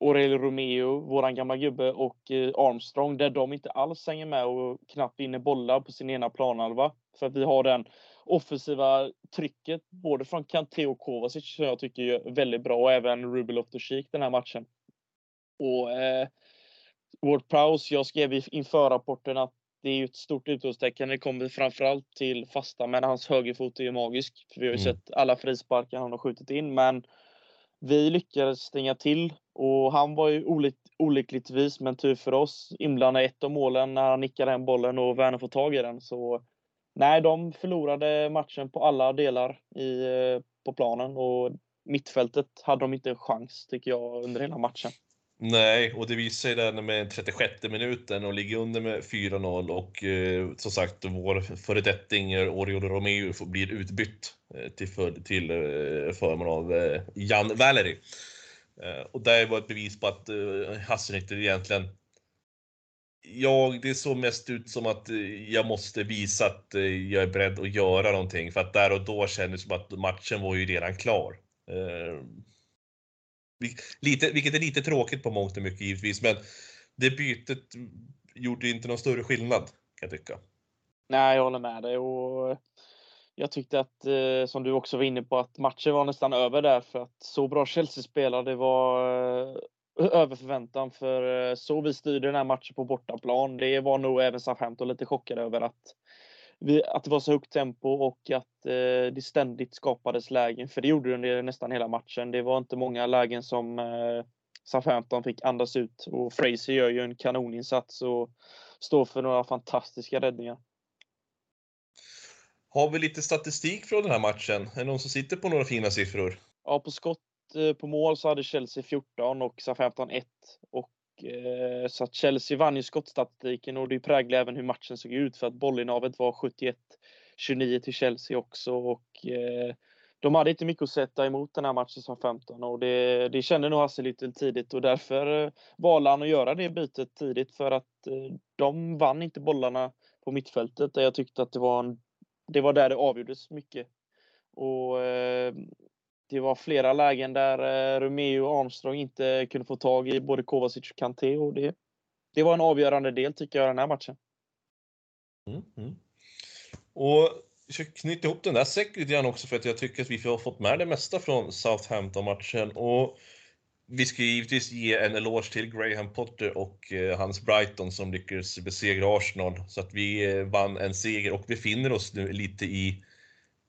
Aurelio Romeo, våran gamla gubbe, och eh, Armstrong där de inte alls hänger med och knappt vinner bollar på sin ena planhalva. För att vi har den offensiva trycket både från Kanté och Kovacic som jag tycker är väldigt bra och även Ruben Loftus-Cheek den här matchen. Och eh, Ward Prowse, jag skrev inför rapporten att det är ett stort utropstecken. Det kommer framförallt till fasta, men hans högerfot är ju magisk. För vi har ju Mm. sett alla frisparkar han har skjutit in, men vi lyckades stänga till och han var ju olyck, olyckligtvis, men tur för oss, inblandad i ett av målen när han nickade den bollen och Werner får tag i den. Så nej, de förlorade matchen på alla delar i, eh, på planen och mittfältet hade de inte en chans tycker jag under hela matchen. Nej, och det visar sig den med 36 minuten och ligger under med 4-0 och eh, som sagt vår föredetting Oriol Romeo blir utbytt eh, till, för, till eh, förmån av eh, Jan Valery. Eh, och det var ett bevis på att eh, Hasselnytter egentligen jag, det såg mest ut som att eh, jag måste visa att eh, jag är beredd att göra någonting för att där och då kändes det som att matchen var ju redan klar. Eh, lite, vilket är lite tråkigt på mångt och mycket givetvis, men det bytet gjorde inte någon större skillnad kan jag tycka. Nej, jag håller med dig. Och jag tyckte att, eh, som du också var inne på, att matchen var nästan över där för att så bra Chelsea spelade var över förväntan. För eh, så vi styrde den här matchen på bortaplan. Det var nog även Southampton lite chockade över att, vi, att det var så högt tempo och att eh, det ständigt skapades lägen. För det gjorde det under nästan hela matchen. Det var inte många lägen som eh, Southampton fick andas ut. Och Fraser gör ju en kanoninsats och står för några fantastiska räddningar. Har vi lite statistik från den här matchen? Är det någon som sitter på några fina siffror? Ja, på skott Eh, på mål så hade Chelsea 14 och Southampton 1. Och, eh, så att Chelsea vann ju skottstatistiken och det präglade även hur matchen såg ut för att bollinnehavet var 71-29 till Chelsea också. Och, eh, de hade inte mycket att sätta emot den här matchen som 15 och det, det kände nog Hasselhüttel tidigt och därför eh, valde han att göra det bytet tidigt för att eh, de vann inte bollarna på mittfältet där jag tyckte att det var en, det var där det avgjordes mycket. Och det var flera lägen där eh, Romeo och Armstrong inte kunde få tag i både Kovacic och Kanté och det, det var en avgörande del tycker jag i den här matchen. Mm, mm. Och jag ska knyta ihop den där säcken lite grann också för att jag tycker att vi har fått med det mesta från Southampton-matchen. Och vi ska givetvis ge en eloge till Graham Potter och eh, hans Brighton som lyckades besegra Arsenal. Så att vi eh, vann en seger och befinner oss nu lite i eh,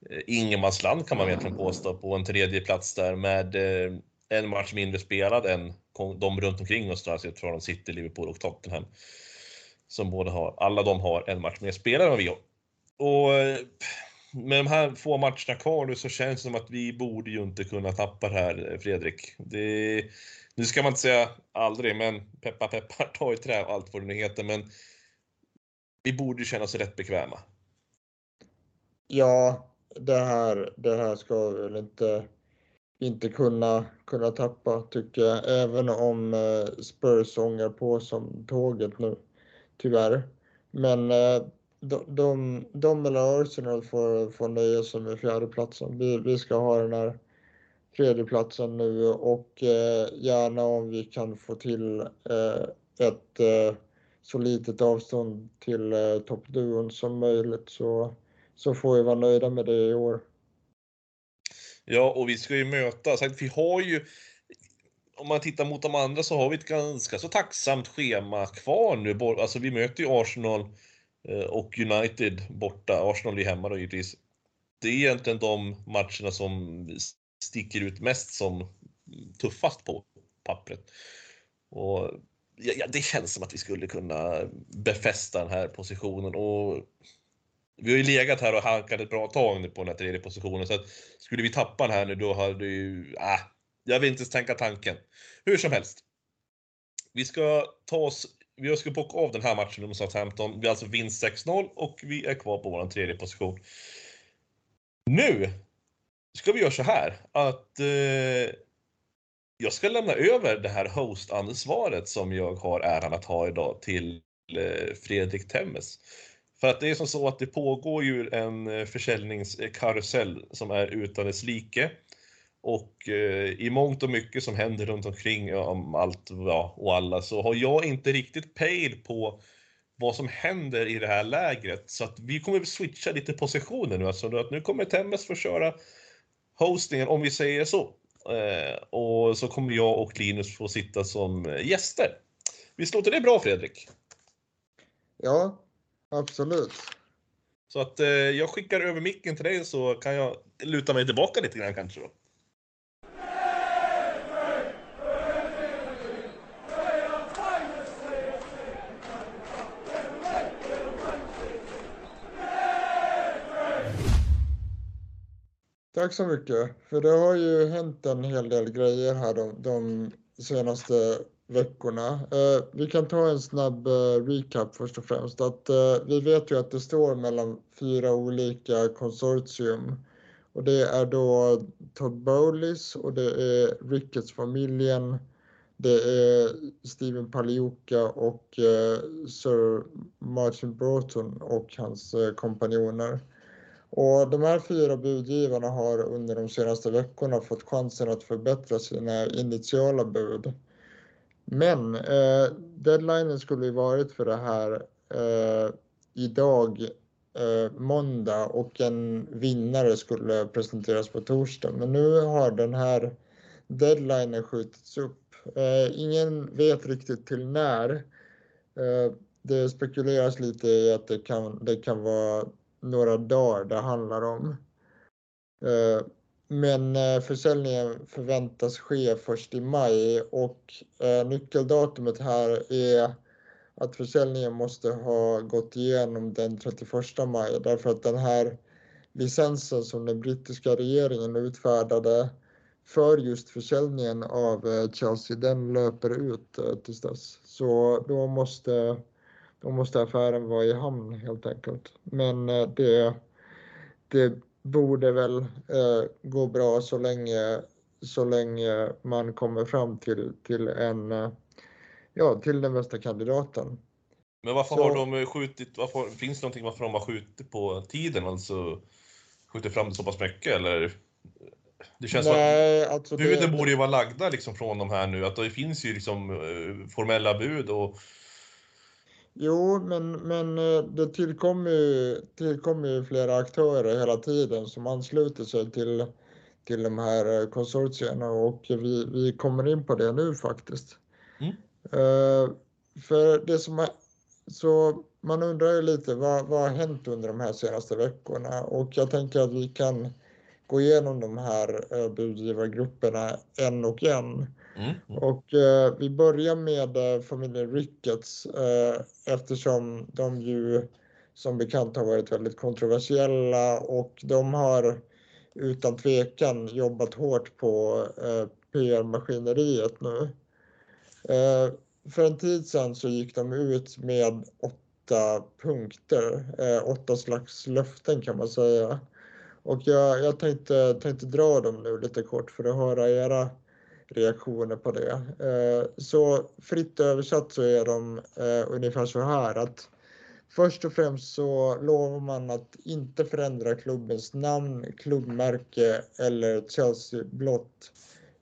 Eh, ingenmansland kan man egentligen påstå på en tredje plats där med eh, en match mindre spelad än de runt omkring oss. Alltså jag tror de City, Liverpool och Tottenham. Som båda har, alla de har en match mer spelare än vad vi har. Och eh, med de här få matcherna kvar nu så känns det som att vi borde ju inte kunna tappa det här, Fredrik. Det, nu ska man inte säga aldrig, men peppa peppar, ta i trä och allt vad det nu heter, men vi borde känna oss rätt bekväma. Ja, det här, det här ska vi väl inte, inte kunna, kunna tappa tycker jag, även om eh, Spurs ångar på som tåget nu, tyvärr. Men eh, de, de, de eller Arsenal får, får nöja sig med fjärdeplatsen. Vi, vi ska ha den här tredjeplatsen nu och eh, gärna om vi kan få till eh, ett eh, så litet avstånd till eh, toppduon som möjligt så, så får vi vara nöjda med det i år. Ja, och vi ska ju möta, så vi har ju om man tittar mot de andra så har vi ett ganska så tacksamt schema kvar nu. Alltså vi möter ju Arsenal eh, och United borta. Arsenal är hemma då givetvis. Det är egentligen de matcherna som sticker ut mest som tuffast på pappret. Och ja, det känns som att vi skulle kunna befästa den här positionen. Och vi har ju legat här och hankat ett bra tag nu på den här tredje positionen. Så att skulle vi tappa den här nu då hade ju... Äh, jag vill inte ens tänka tanken. Hur som helst. Vi ska ta oss... Vi ska bocka av den här matchen mot Southampton. Vi har alltså vinst 6-0 och vi är kvar på vår tredje position. Nu ska vi göra så här att eh, jag ska lämna över det här host-ansvaret som jag har äran att ha idag till eh, Fredrik Temmes. För att det är som så att det pågår ju en eh, försäljningskarusell som är utan dess like. Och eh, i mångt och mycket som händer runt omkring om allt ja, och alla så har jag inte riktigt pejl på vad som händer i det här lägret. Så att vi kommer switcha lite positioner nu. Alltså att nu kommer Temmes få köra hostingen om vi säger så. Eh, och så kommer jag och Linus få sitta som eh, gäster. Visst låter det bra Fredrik? Ja, absolut. Så att eh, jag skickar över micken till dig så kan jag luta mig tillbaka lite grann kanske då. Tack så mycket. För det har ju hänt en hel del grejer här de, de senaste veckorna. Eh, vi kan ta en snabb eh, recap först och främst. Att, eh, vi vet ju att det står mellan fyra olika konsortium. Och det är då Todd Bowleys och det är Ricketts-familjen. Det är Steven Paliuka och eh, Sir Martin Broughton och hans eh, kompanjoner. Och de här fyra budgivarna har under de senaste veckorna fått chansen att förbättra sina initiala bud. Men eh, deadlinen skulle ju varit för det här eh, idag, eh, måndag, och en vinnare skulle presenteras på torsdag. Men nu har den här deadlinen skjutits upp. Eh, ingen vet riktigt till när. Eh, det spekuleras lite i att det kan, det kan vara några dagar det handlar om. Eh, men eh, försäljningen förväntas ske först i maj och eh, nyckeldatumet här är att försäljningen måste ha gått igenom den 31 maj därför att den här licensen som den brittiska regeringen utfärdade för just försäljningen av eh, Chelsea, den löper ut tills dess. Så då måste då måste affären vara i hamn helt enkelt. Men det, det borde väl eh, gå bra så länge, så länge man kommer fram till, till en, eh, ja, till den bästa kandidaten. Men varför så, har de skjutit, varför, finns det någonting varför de har skjutit på tiden, alltså skjutit fram det så pass mycket eller? Det känns nej, som att alltså buden det, borde ju vara lagda liksom från de här nu, att det finns ju liksom formella bud och Jo, men, men eh, det tillkommer ju, tillkommer ju flera aktörer hela tiden som ansluter sig till, till de här eh, konsortierna och vi, vi kommer in på det nu faktiskt. Mm. Uh, för det som är, så man undrar ju lite vad, vad har hänt under de här senaste veckorna och jag tänker att vi kan gå igenom de här budgivargrupperna en och en. Mm, mm. Och eh, vi börjar med eh, familjen Ricketts eh, eftersom de ju som bekant har varit väldigt kontroversiella och de har utan tvekan jobbat hårt på eh, PR-maskineriet nu. Eh, för en tid sedan så gick de ut med åtta punkter, eh, åtta slags löften kan man säga. Och jag, jag tänkte, tänkte dra dem nu lite kort för att höra era reaktioner på det. Eh, så fritt översatt så är de eh, ungefär så här att Först och främst så lovar man att inte förändra klubbens namn, klubbmärke eller Chelsea Blått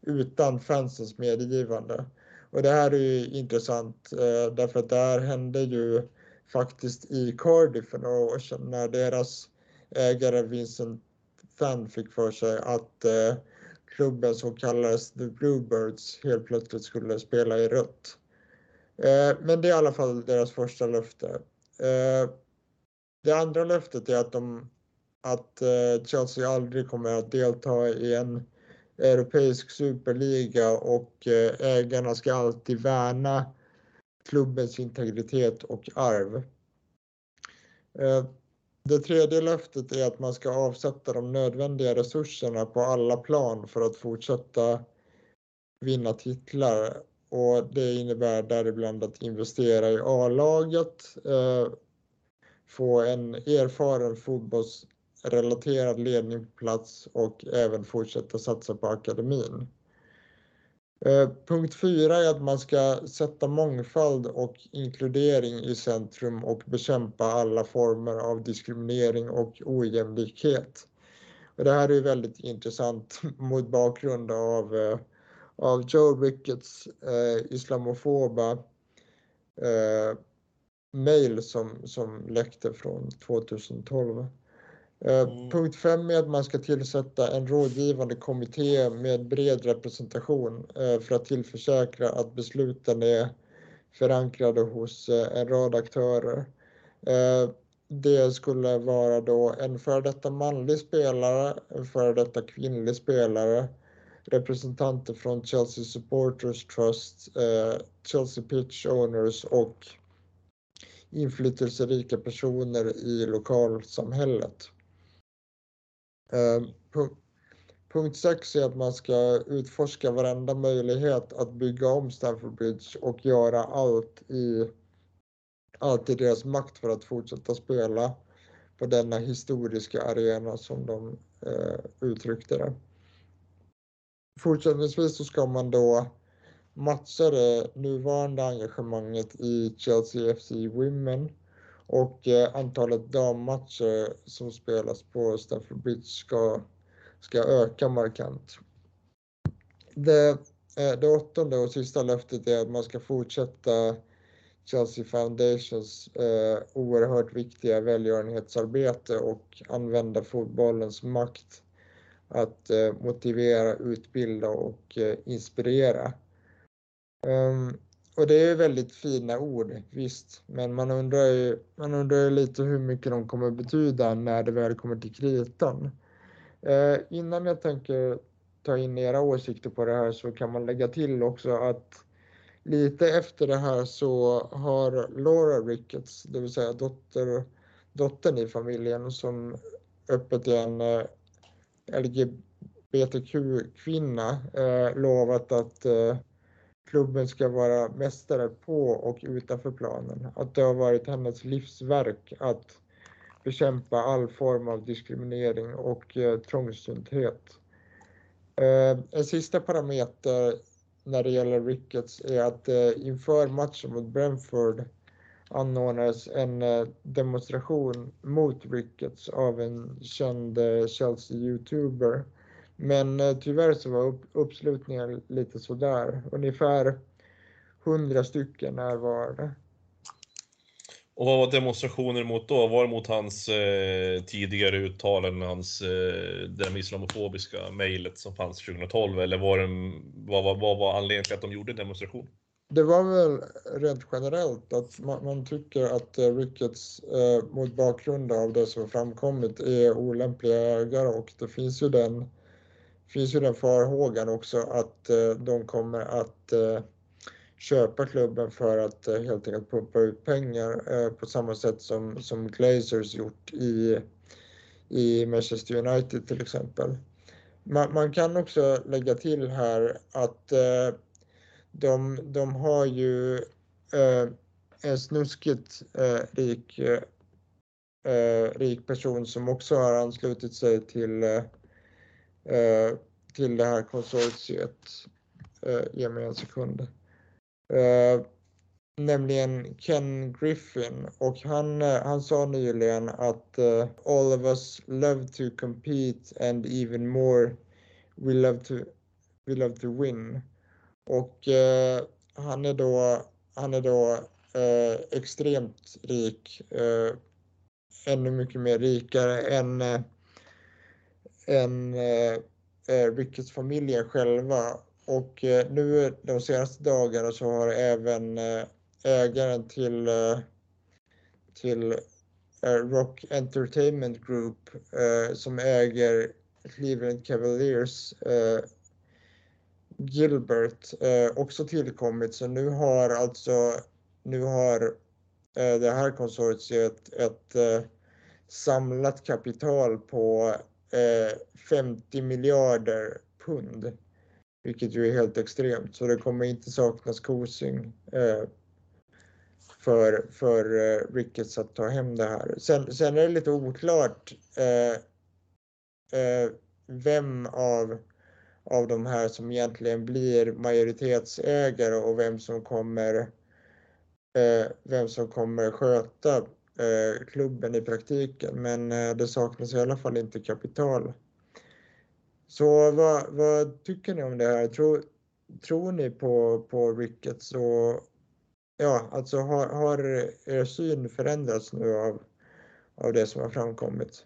utan fansens medgivande. Och det här är ju intressant eh, därför att det här hände ju faktiskt i Cardiff för några år sedan när deras ägare Vincent Fan fick för sig att eh, klubben som kallades The Bluebirds helt plötsligt skulle spela i rött. Eh, men det är i alla fall deras första löfte. Eh, det andra löftet är att, de, att eh, Chelsea aldrig kommer att delta i en europeisk superliga och ägarna ska alltid värna klubbens integritet och arv. Det tredje löftet är att man ska avsätta de nödvändiga resurserna på alla plan för att fortsätta vinna titlar och det innebär däribland att investera i A-laget, eh, få en erfaren fotbollsrelaterad ledning på plats och även fortsätta satsa på akademin. Eh, punkt fyra är att man ska sätta mångfald och inkludering i centrum och bekämpa alla former av diskriminering och ojämlikhet. Och det här är väldigt intressant mot bakgrund av eh, av Joe Ricketts eh, islamofoba eh, som, som läckte från 2012. Eh, mm. Punkt 5 är att man ska tillsätta en rådgivande kommitté med bred representation eh, för att tillförsäkra att besluten är förankrade hos eh, en rad aktörer. Det skulle vara då en före detta manlig spelare, en före detta kvinnlig spelare, representanter från Chelsea Supporters Trust, Chelsea Pitch Owners och inflytelserika personer i lokalsamhället. Eh, punkt 6 är att man ska utforska varenda möjlighet att bygga om Stamford Bridge och göra allt i, allt i deras makt för att fortsätta spela på denna historiska arena som de eh, uttryckte det. Fortsättningsvis så ska man då matcha det nuvarande engagemanget i Chelsea FC Women och eh, antalet dammatcher som spelas på Stamford Bridge ska, ska öka markant. Det, eh, det åttonde och sista löftet är att man ska fortsätta Chelsea Foundations eh, oerhört viktiga välgörenhetsarbete och använda fotbollens makt att eh, motivera, utbilda och eh, inspirera. Um, och det är väldigt fina ord, visst, men man undrar ju, man undrar lite hur mycket de kommer betyda när det väl kommer till kritan. Eh, innan jag tänker ta in era åsikter på det här så kan man lägga till också att lite efter det här så har Laura Ricketts, det vill säga dotter, dottern i familjen som öppet är en eh, LGBTQ-kvinna eh, lovat att eh, klubben ska vara mästare på och utanför planen. Att det har varit hennes livsverk att bekämpa all form av diskriminering och eh, trångsynthet. Eh, en sista parameter när det gäller Ricketts är att eh, inför matchen mot Brentford anordnades en eh, demonstration mot Ricketts av en känd eh, Chelsea-youtuber. Men eh, tyvärr så var uppslutningen lite sådär. Ungefär 100 stycken närvarande. Och vad var demonstrationer mot då? Var det mot hans eh, tidigare uttalanden, hans eh, det islamofobiska mejlet som fanns 2012? Eller var det, vad, vad, vad var anledningen till att de gjorde demonstration? det var väl rent generellt att man, man tycker att eh, eh, mot bakgrund av det som framkommit är olämpliga ägare och det finns ju den, finns ju den farhågan också att eh, de kommer att eh, köpa klubben för att eh, helt enkelt pumpa ut pengar på samma sätt som, som Glazers gjort i, i Manchester United till exempel. Man, man kan också lägga till här att de, de har ju en snuskigt rik, rik person som också har anslutit sig till, Eh, till det här konsortiet. Eh, ge mig en sekund. Eh, nämligen Ken Griffin och han, han sa nyligen att uh, all of us love to compete and even more we love to, we love to win. Och han är då, han är då extremt rik, ännu mycket mer rikare än, än eh, eh, Ricketts familjen själva och eh, nu de senaste dagarna så har även eh, ägaren till, eh, till eh, Rock Entertainment Group som äger Cleveland Cavaliers Gilbert också tillkommit. Så nu har alltså nu har det här konsortiet ett samlat kapital på Eh, 50 miljarder pund. Vilket ju är helt extremt, så det kommer inte saknas kosing eh, för, för eh, Ricketts att ta hem det här. Sen, sen är det lite oklart eh, eh, vem av, av de här som egentligen blir majoritetsägare och vem som kommer eh, vem som kommer sköta Eh, klubben i praktiken. Men eh, det saknas i alla fall inte kapital. Så vad, vad, tycker ni om det här? Tror, tror ni på, på Ricketts? Och, ja, alltså har, har er syn förändrats nu av, av det som har framkommit?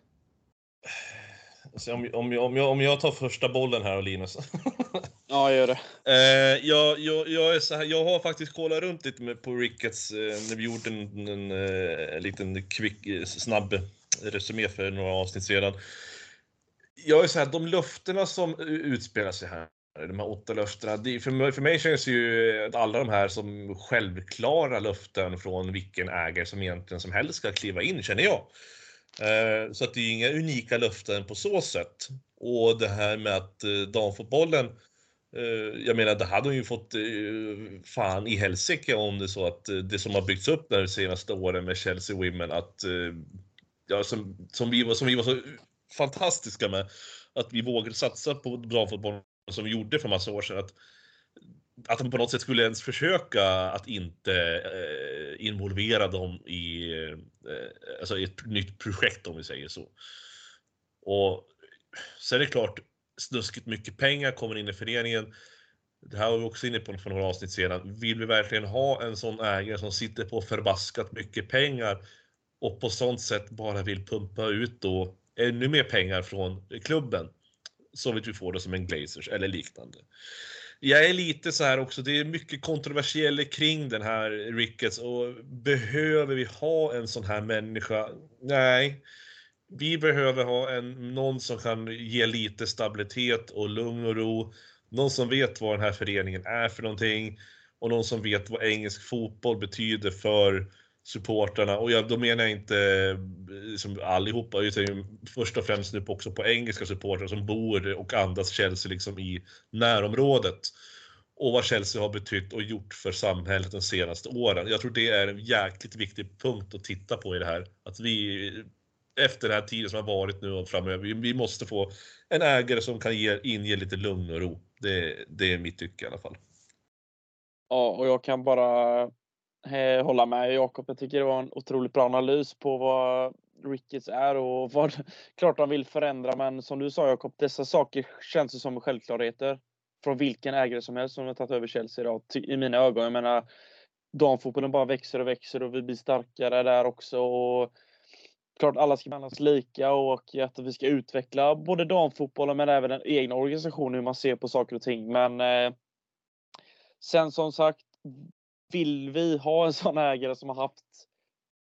Alltså, om, om, om, jag, om jag tar första bollen här Linus. ja, gör det. Eh, jag, jag, jag, är så här, jag har faktiskt kollat runt lite med, på Ricketts eh, när vi gjorde en, en, en, eh, en liten quick, eh, snabb resumé för några avsnitt sedan jag är så här, de löftena som utspelar sig här, de här åtta löftena, för, mig, för mig känns ju alla de här som självklara löften från vilken ägare som egentligen som helst ska kliva in, känner jag. Eh, så att det är inga unika löften på så sätt. Och det här med att eh, damfotbollen eh, jag menar, det hade hon ju fått fan i helsike om det så att det som har byggts upp de senaste åren med Chelsea Women, att ja, som, som, vi var, som vi var så fantastiska med att vi vågade satsa på damfotbollen som vi gjorde för massa år sedan. Att, att de på något sätt skulle ens försöka att inte eh, involvera dem i, eh, alltså ett nytt projekt om vi säger så. Och sen är det klart, snuskigt mycket pengar kommer in i föreningen. Det här var vi också inne på för några avsnitt sedan. Vill vi verkligen ha en sån ägare som sitter på förbaskat mycket pengar och på sånt sätt bara vill pumpa ut då ännu mer pengar från klubben. Så vitt vi får det som en Glazers eller liknande. Jag är lite så här också, det är mycket kontroversiellt kring den här Ricketts och behöver vi ha en sån här människa? Nej. Vi behöver ha en, någon som kan ge lite stabilitet och lugn och ro. Någon som vet vad den här föreningen är för någonting och någon som vet vad engelsk fotboll betyder för supportrarna och jag, då menar jag inte liksom allihopa, utan först och främst nu också på engelska supportrar som bor och andas Chelsea liksom i närområdet. Och vad Chelsea har betytt och gjort för samhället de senaste åren. Jag tror det är en jäkligt viktig punkt att titta på i det här. Att vi eh, efter den här tiden som har varit nu och framöver, vi, vi måste få en ägare som kan ge, inge lite lugn och ro. Det, det är mitt tycke i alla fall. Ja, och jag kan bara eh, hålla med Jakob. Jag tycker det var en otroligt bra analys på vad Ricketts är och vad klart de vill förändra. Men som du sa Jakob, dessa saker känns som självklarheter från vilken ägare som helst som har tagit över Chelsea idag. I mina ögon. Jag menar, damfotbollen bara växer och växer och vi blir starkare där också. Och klart alla ska behandlas lika och att vi ska utveckla både damfotbollen men även den egna organisationen, hur man ser på saker och ting. Men eh, sen som sagt, vill vi ha en sån ägare som har haft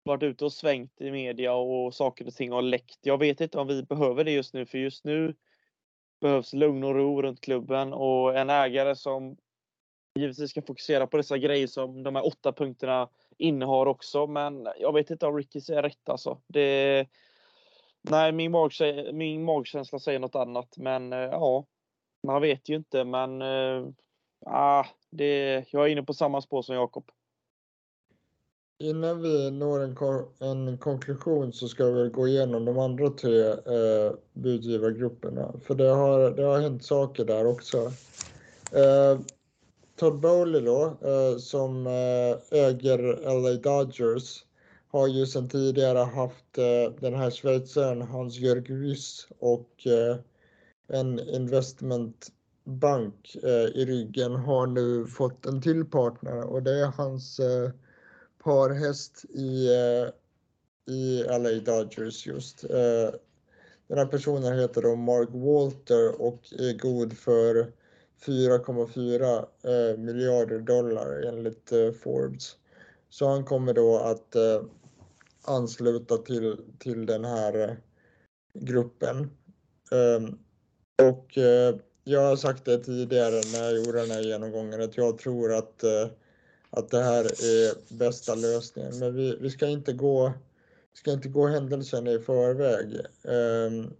varit ute och svängt i media och saker och ting har läckt. Jag vet inte om vi behöver det just nu, för just nu behövs lugn och ro runt klubben och en ägare som givetvis ska fokusera på dessa grejer som de här åtta punkterna innehar också. Men jag vet inte om Ricky säger rätt alltså. Det, nej, min, mag, min magkänsla säger något annat. Men eh, ja, man vet ju inte. Men äh, det, jag är inne på samma spår som Jakob. Innan vi når en, en konklusion så ska vi gå igenom de andra tre eh, budgivargrupperna. För det har, det har hänt saker där också. Eh, Todd Bowley då, eh, som eh, äger LA Dodgers, har ju sedan tidigare haft eh, den här schweizaren Hans-Jörg Wyss och eh, bank eh, i ryggen har nu fått en till partner och det är hans eh, parhäst i, eh, i LA Dodgers just. Eh, den här personen heter då Mark Walter och är god för 4,4 eh, miljarder dollar enligt eh, Forbes. Så han kommer då att eh, ansluta till, till den här gruppen. Ehm, och jag har sagt det tidigare när jag gjorde den här genomgången att jag tror att eh, att det här är bästa lösningen. Men vi, vi ska inte gå ska inte gå händelserna i förväg. Ehm,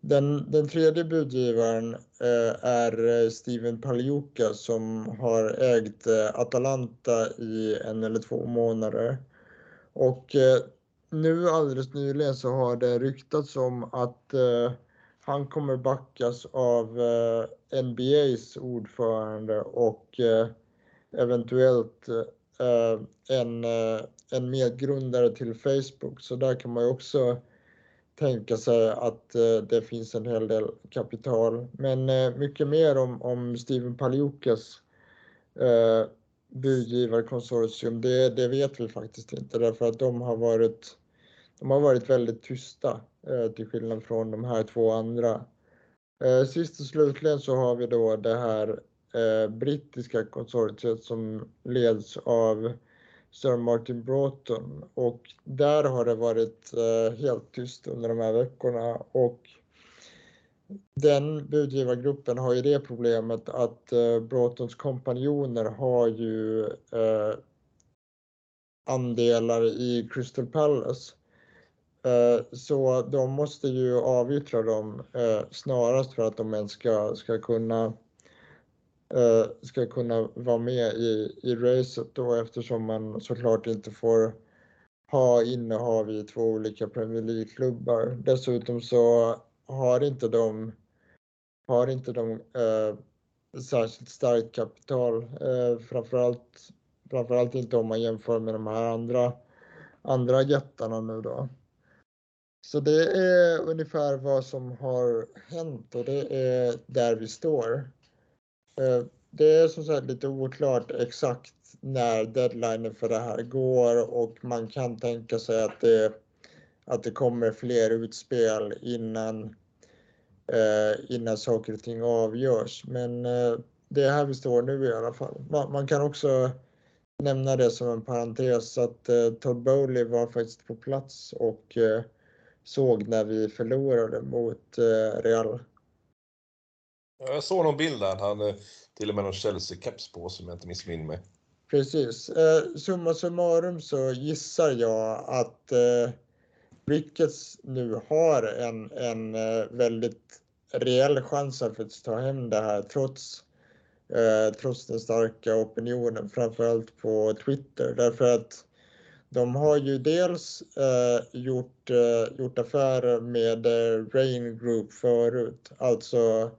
den, den tredje budgivaren eh, är eh, Steven Pagliuca som har ägt Atalanta i en eller två månader. Och nu alldeles nyligen så har det ryktats om att han kommer backas av eh, NBAs ordförande och eh, eventuellt eh, en, eh, en medgrundare till Facebook. Så där kan man ju också tänka sig att eh, det finns en hel del kapital. Men eh, mycket mer om, om Steven Paliukas eh, budgivarkonsortium, det, det vet vi faktiskt inte därför att de har varit, de har varit väldigt tysta Eh, till skillnad från de här två andra. Eh, sist och slutligen så har vi då det här eh, brittiska konsortiet som leds av Sir Martin Broughton och där har det varit helt tyst under de här veckorna och den budgivargruppen har ju det problemet att Broughtons kompanjoner har ju andelar i Crystal Palace. Eh, så de måste ju avyttra dem eh, snarast för att de ens ska, ska kunna eh, ska kunna vara med i, i racet då eftersom man såklart inte får ha innehav i två olika Premier League-klubbar. Dessutom så har inte de, har inte de eh, särskilt starkt kapital, eh, framförallt, framförallt inte om man jämför med de här andra, andra jättarna nu då. Så det är ungefär vad som har hänt och det är där vi står. Eh, det är som sagt lite oklart exakt när deadlinen för det här går och man kan tänka sig att det, att det kommer fler utspel innan, eh, innan saker och ting avgörs. Men eh, det är här vi står nu i alla fall. Man, man kan också nämna det som en parentes att Todd Bowley var faktiskt på plats och såg när vi förlorade mot eh, Real. Jag såg någon bild där. Han hade till och med någon Chelsea-keps på som jag inte missminner mig. Precis. Eh, summa summarum så gissar jag att eh, Ricketts nu har en, en eh, väldigt reell chans att ta hem det här trots, eh, trots den starka opinionen, framförallt på Twitter. Därför att de har ju dels eh, gjort, eh, gjort affärer med eh, Rain Group förut, alltså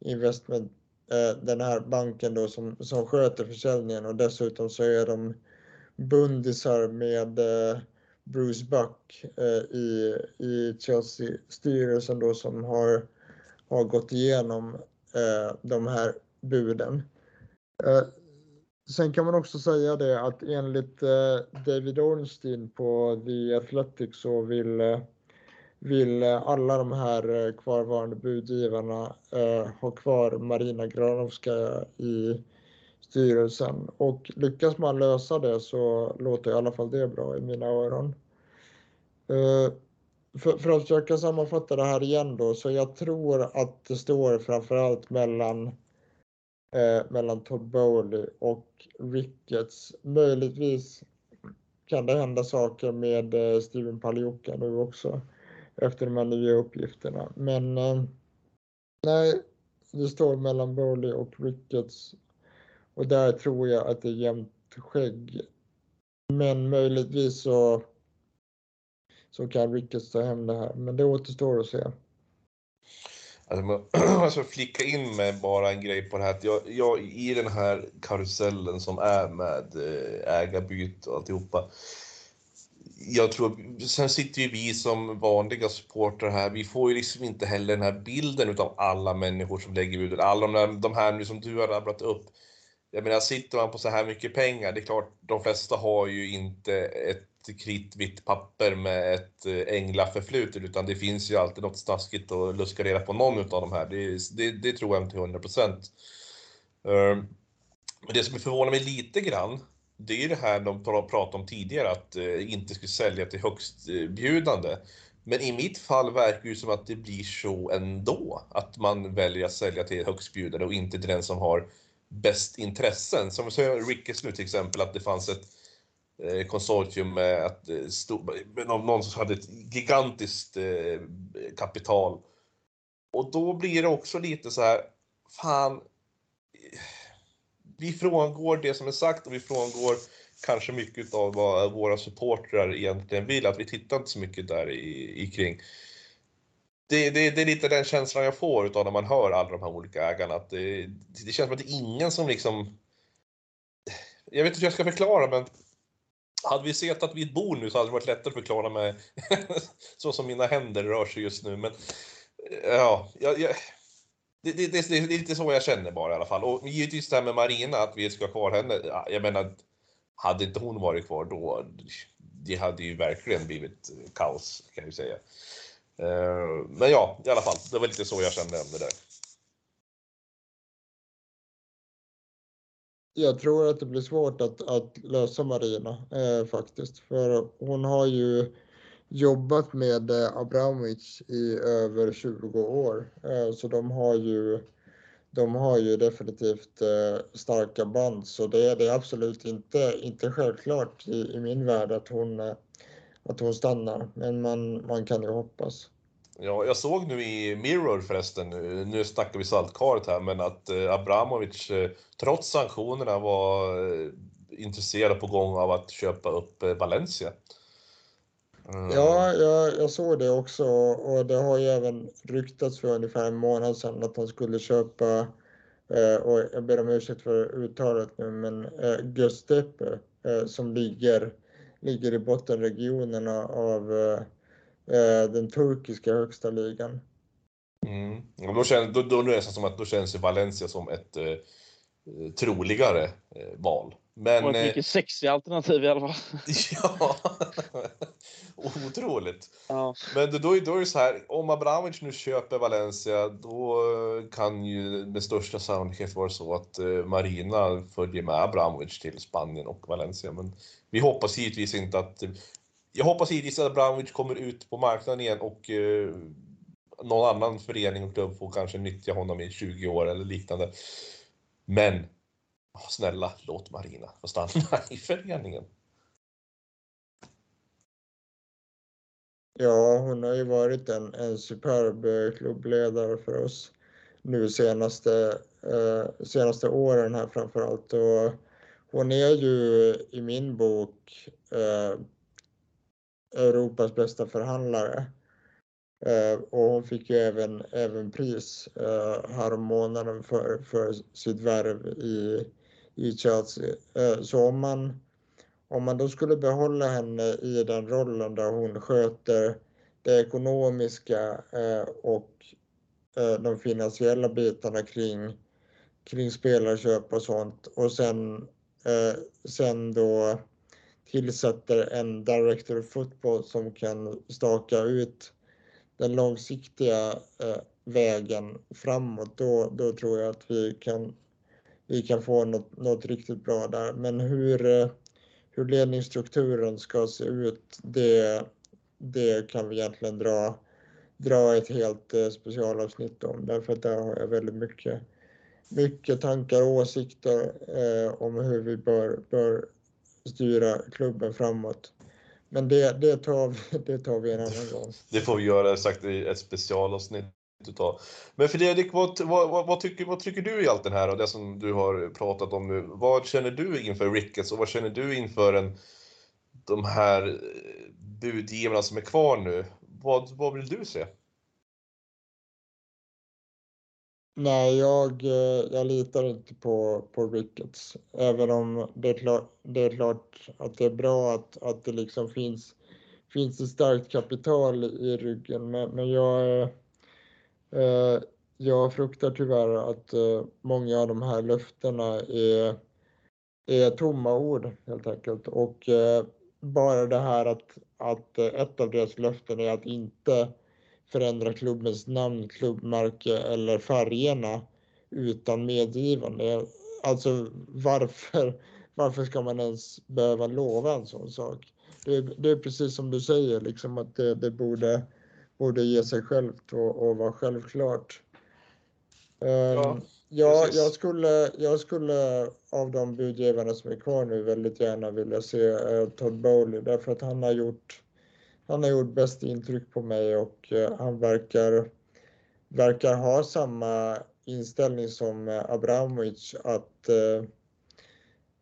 investment, eh, den här banken då som, som sköter försäljningen och dessutom så är de bundisar med eh, Bruce Buck eh, i, i Chelsea-styrelsen då som har, har gått igenom eh, de här buden. Eh, Sen kan man också säga det att enligt eh, David Ornstein på The Athletic så vill eh, vill eh, alla de här kvarvarande budgivarna ha kvar Marina Granovskaja i styrelsen. Och lyckas man lösa det så låter i alla fall det bra i mina öron. För, för, att försöka sammanfatta det här igen då, så jag tror att det står framförallt mellan eh, mellan Todd Bowley och Ricketts. Möjligtvis kan det hända saker med eh, Steven Palioka nu också efter de här nya uppgifterna. Men eh, nej, det står mellan Bowley och Ricketts och där tror jag att det är jämnt skägg. Men möjligtvis så, så kan Ricketts ta hem det här, men det återstår att se. Alltså, alltså flicka in med bara en grej på det här. Jag, jag, I den här karusellen som är med eh, ägarbyte och alltihopa. Jag tror, sen sitter ju vi som vanliga supportrar här, vi får ju liksom inte heller den här bilden utav alla människor som lägger bud. Alla de här, de här nu som du har rabblat upp. Jag menar, sitter man på så här mycket pengar, det är klart, de flesta har ju inte ett kritvitt papper med ett eh, änglaförflutet utan det finns ju alltid något snaskigt att luska reda på någon av de här. Det, det, det tror jag till 100 procent. Ehm, men det som förvånar mig lite grann, det är ju det här de pratade om tidigare, att eh, inte skulle sälja till högstbjudande. Eh, men i mitt fall verkar det som att det blir så ändå, att man väljer att sälja till högstbjudande och inte till den som har bäst intressen. Som Rickes nu till exempel, att det fanns ett Eh, konsortium med att eh, någon som hade ett gigantiskt eh, kapital. Och då blir det också lite så här, fan, vi frångår det som är sagt och vi frångår kanske mycket av vad våra supportrar egentligen vill, att vi tittar inte så mycket där i, i kring. Det, det, det, är lite den känslan jag får utav när man hör alla de här olika ägarna, att det, det känns som att det är ingen som liksom jag vet inte hur jag ska förklara men hade vi sett vid ett bord nu så hade det varit lättare att förklara mig så som mina händer rör sig just nu. Men eh, ja, jag, jag, det, det, det, det, är lite så jag känner bara i alla fall. Och givetvis det här med Marina, att vi ska ha kvar henne. Jag menar, hade inte hon varit kvar då, det hade ju verkligen blivit kaos kan jag ju säga. Eh, men ja, i alla fall, det var lite så jag kände om det där. Jag tror att det blir svårt att, att lösa Marina eh, faktiskt. För hon har ju jobbat med eh, Abramovic i över 20 år. Eh, så de har ju, de har ju definitivt eh, starka band. Så det, det är absolut inte, inte självklart i, i min värld att hon, eh, att hon stannar. Men man, man kan ju hoppas. Ja, jag såg nu i Mirror förresten, nu snackar vi saltkaret här, men att eh, Abramovic eh, trots sanktionerna var eh, intresserad på gång av att köpa upp Valencia. Mm. Ja, jag, jag såg det också och det har ju även ryktats för ungefär en månad sedan att han skulle köpa, och jag ber om ursäkt för uttalet nu, men Göztepe som ligger, ligger i bottenregionerna av Eh, den turkiska högsta ligan. Mm. Då, känns, då, då, då, som att då känns Valencia som ett eh, troligare eh, val. Men, och ett mycket eh, sexigt alternativ i alla fall. ja, otroligt. Ja. Men då, då är det så här, om Abramovic nu köper Valencia, då kan ju med största sannolikhet vara så att eh, Marina följer med Abramovic till Spanien och Valencia. Men vi hoppas givetvis inte att jag hoppas givetvis att Abramovic kommer ut på marknaden igen och eh, någon annan förening och klubb får kanske nyttja honom i 20 år eller liknande. Men oh, snälla, låt Marina få stanna i föreningen. Ja, hon har ju varit en, en superb eh, klubbledare för oss nu senaste, eh, senaste åren här framförallt. Och hon är ju i min bok eh, Europas bästa förhandlare. Eh, och hon fick ju även, även pris eh, härommånaden för, för sitt värv i, i Chelsea. Eh, så om man, om man då skulle behålla henne i den rollen där hon sköter det ekonomiska och de finansiella bitarna kring, kring spelarköp och sånt och sen, sen då tillsätter en director of football som kan staka ut den långsiktiga eh, vägen framåt, då, då tror jag att vi kan, vi kan få något, något riktigt bra där. Men hur, eh, hur ledningsstrukturen ska se ut, det, det kan vi egentligen dra, dra ett helt eh, specialavsnitt om, därför att där har jag väldigt mycket, mycket tankar och åsikter eh, om hur vi bör, bör styra klubben framåt. Men det, det, tar, vi, det tar vi en annan gång. Det får vi göra sagt i ett specialavsnitt utav. Men Fredrik, vad, vad, vad, tycker, vad tycker du i allt det här och det som du har pratat om nu? Vad känner du inför Ricketts och vad känner du inför en, de här budgivarna som är kvar nu? Vad, vad vill du se? Nej, jag, eh, jag litar inte på, på Ricketts. Även om det är klart, det är klart att det är bra att, att det liksom finns, finns ett starkt kapital i ryggen. Men, men jag, eh, jag fruktar tyvärr att eh, många av de här löftena är, är tomma ord helt enkelt. Och eh, bara det här att, att ett av deras löften är att inte förändra klubbens namn, klubbmärke eller färgerna utan medgivande. Alltså varför, varför ska man ens behöva lova en sån sak? Det, det är precis som du säger, liksom att det, det borde, borde ge sig självt och, och vara självklart. Ja, um, ja jag, skulle, jag skulle av de budgivarna som är kvar nu väldigt gärna vilja se uh, Todd Bowley därför att han har gjort han har gjort bäst intryck på mig och eh, han verkar, verkar ha samma inställning som eh, Abramovic att eh,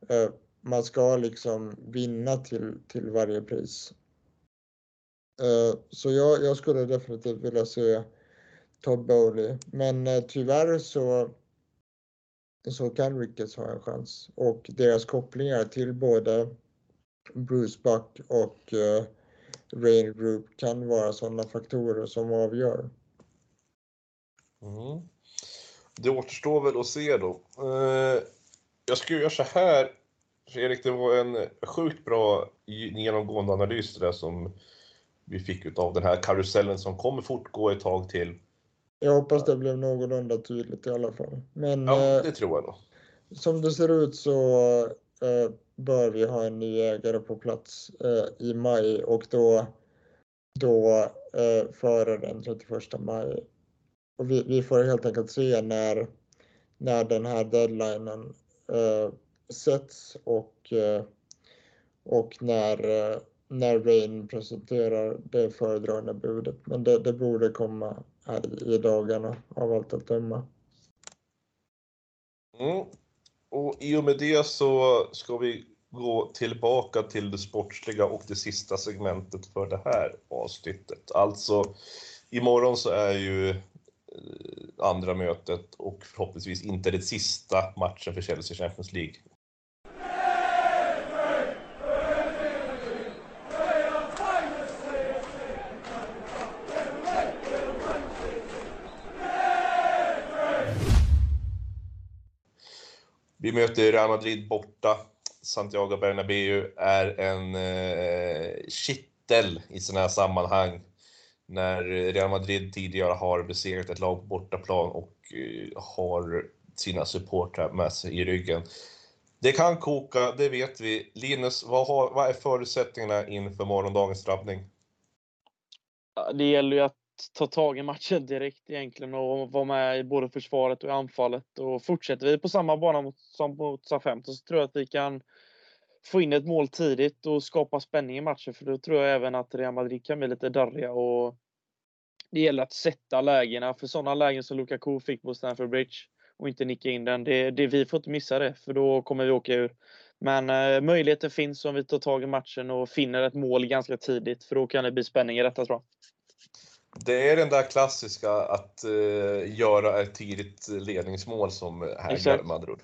eh, man ska liksom vinna till, till varje pris. Så jag, jag skulle definitivt vilja se Todd Bowley. Men tyvärr så, så kan Ricketts ha en chans. Och deras kopplingar till både Bruce Buck och Rain Group kan vara sådana faktorer som avgör. Mm. Det återstår väl att se då. Eh, jag skulle göra så här, Erik, det var en sjukt bra genomgående analys det där som vi fick av den här karusellen som kommer fortgå ett tag till. Jag hoppas det blev någorlunda tydligt i alla fall. Men, ja, det eh, tror jag då. Som det ser ut så eh, bör vi ha en ny ägare på plats eh, i maj och då, då eh, före den 31 maj. Och vi, vi, får helt enkelt se när, när den här deadlinen eh, sätts och, eh, och när, eh, när Rain presenterar det föredragna budet. Men det, det borde komma här i dagarna av allt att döma. Mm. Och i och med det så ska vi gå tillbaka till det sportsliga och det sista segmentet för det här avsnittet. Alltså, imorgon så är ju eh, andra mötet och förhoppningsvis inte det sista matchen för Chelsea Champions League. Vi möter Real Madrid borta. Santiago Bernabéu är en eh, kittel i sådana här sammanhang. När Real Madrid tidigare har besegrat ett lag på bortaplan och eh, har sina supportrar med sig i ryggen. Det kan koka, det vet vi. Linus, vad, har, vad är förutsättningarna inför morgondagens drabbning? Det gäller ju att ta tag i matchen direkt egentligen och vara med i både försvaret och i anfallet. Och fortsätter vi på samma bana mot, som mot Southampton så tror jag att vi kan få in ett mål tidigt och skapa spänning i matchen. För då tror jag även att Real Madrid kan bli lite darriga och det gäller att sätta lägena. För sådana lägen som Lukaku fick på Stamford Bridge och inte nicka in den, det, det, vi får inte missa det för då kommer vi åka ur. Men eh, möjligheten finns om vi tar tag i matchen och finner ett mål ganska tidigt för då kan det bli spänning i detta tror jag. Det är den där klassiska att uh, göra ett tidigt ledningsmål som här med andra ord.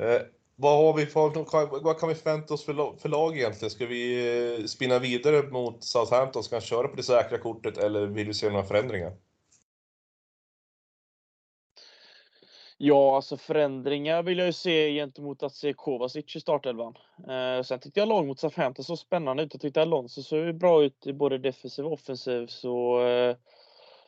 Uh, vad, har vi för, vad kan vi förvänta oss för lag, för lag egentligen? Ska vi uh, spinna vidare mot Southampton? Ska han köra på det säkra kortet eller vill du se några förändringar? Ja, alltså förändringar vill jag ju se gentemot att se Kovacic i startelvan. Eh, sen tyckte jag lag mot Southampton så spännande ut. Jag tyckte Alonso såg bra ut i både defensiv och offensiv. Så, eh,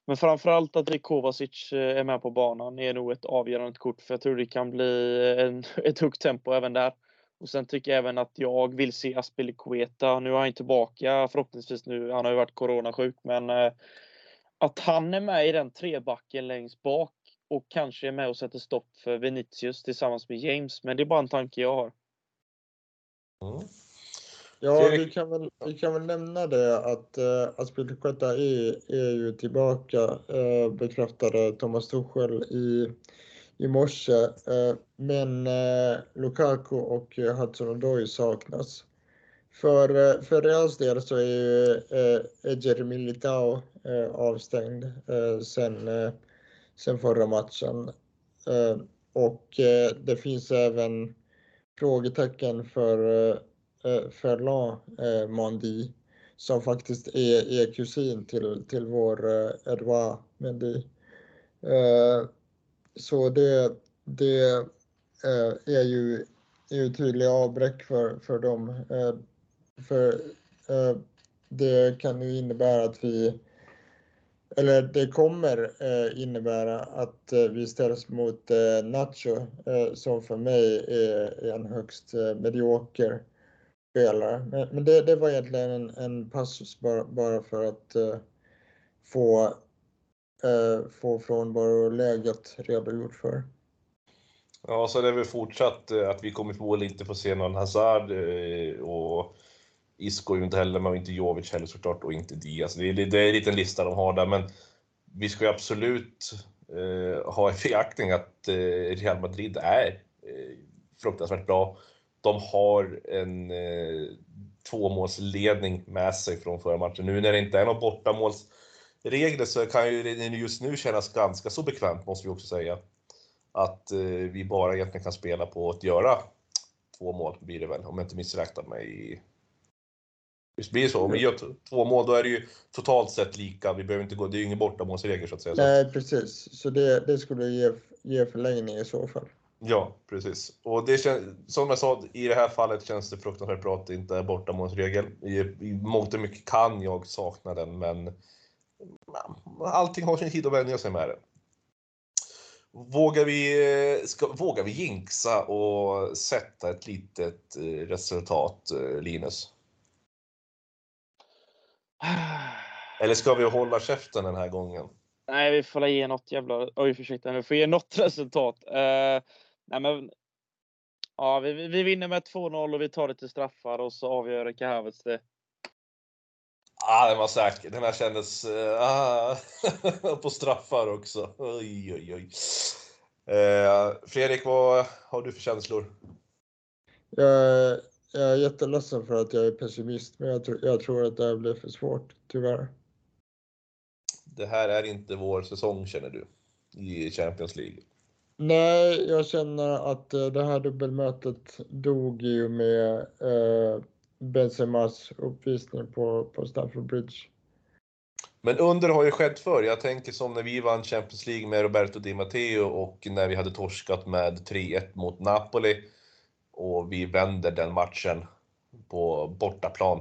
men framförallt att Rick Kovacic eh, är med på banan är nog ett avgörande kort. För jag tror det kan bli en, ett högt tempo även där. Och sen tycker jag även att jag vill se Aspilicueta. Nu är han tillbaka förhoppningsvis nu. Han har ju varit coronasjuk men eh, att han är med i den trebacken längst bak och kanske är med och sätter stopp för Vinicius tillsammans med James. Men det är bara en tanke jag har. Mm. Ja, vi kan, väl, vi kan väl nämna det att uh, Aspilicueta är, är ju tillbaka, uh, bekräftade Thomas Tuchel i, i morse. Uh, men uh, Lukaku och Hudson-Odoi saknas. För, uh, för Reals del så är ju uh, Eger Militao uh, avstängd uh, sen, uh, sen förra matchen. Eh, och eh, det finns även frågetecken för eh, Ferland Mandi Mandy som faktiskt är, är kusin till, till vår Edouard Mendy. Så det, det är ju, är ju tydliga avbräck för, för dem. För det kan ju innebära att vi eller det kommer eh, innebära att eh, vi ställs mot eh, Nacho eh, som för mig är, är en högst eh, medioker spelare. Men, men det, det, var egentligen en, en passus bara, bara för att eh, få, eh, få frånvaroläget redogjort för. Ja, så det är väl fortsatt eh, att vi kommer förmodligen inte få se någon Hazard och Isco inte heller, men inte Jovic heller såklart och inte Diaz. Det är, det är en liten lista de har där, men vi ska ju absolut eh, ha i beaktning att eh, Real Madrid är eh, fruktansvärt bra de har en eh, tvåmålsledning med sig från förra matchen. Nu när det inte är några bortamålsregler så kan ju det just nu kännas ganska så bekvämt, måste vi också säga. Att eh, vi bara egentligen kan spela på att göra två mål, blir det väl, om jag inte missräknar mig. Visst blir det så? Om vi gör två mål, då är det ju totalt sett lika. Vi behöver inte gå, det är ju ingen bortamålsregel så att säga. Nej, precis. Så det, det skulle ge, ge förlängning i så fall. Ja, precis. Och det känns, som jag sa, i det här fallet känns det fruktansvärt bra att det inte är bortamålsregel. I, I mångt och mycket kan jag sakna den, men allting har sin tid att vänja sig med det. Vågar vi, ska, vågar vi jinxa och sätta ett litet eh, resultat, eh, Linus? Eller ska vi hålla käften den här gången? Nej, vi får ge något jävla... Oj, ursäkta. Vi får ge något resultat. Uh, Nej, men, ja, vi, vi vinner med 2-0 och vi tar det till straffar och så avgör Kahavets det. Ah, den var säker. Den här kändes ah, på straffar också. Oj, oj, oj. Eh, Fredrik, vad har du för känslor? Jag, jag är jätteledsen för att jag är pessimist, men jag, jag tror att det här blir för svårt, tyvärr. Det här är inte vår säsong, känner du, i Champions League? Nej, jag känner att eh, det här dubbelmötet dog ju med eh, Benzemas uppvisning på, på Stamford Bridge. Men under har ju skett förr. Jag tänker som när vi vann Champions League med Roberto Di Matteo och när vi hade torskat med 3-1 mot Napoli. Och vi vänder den matchen på bortaplan.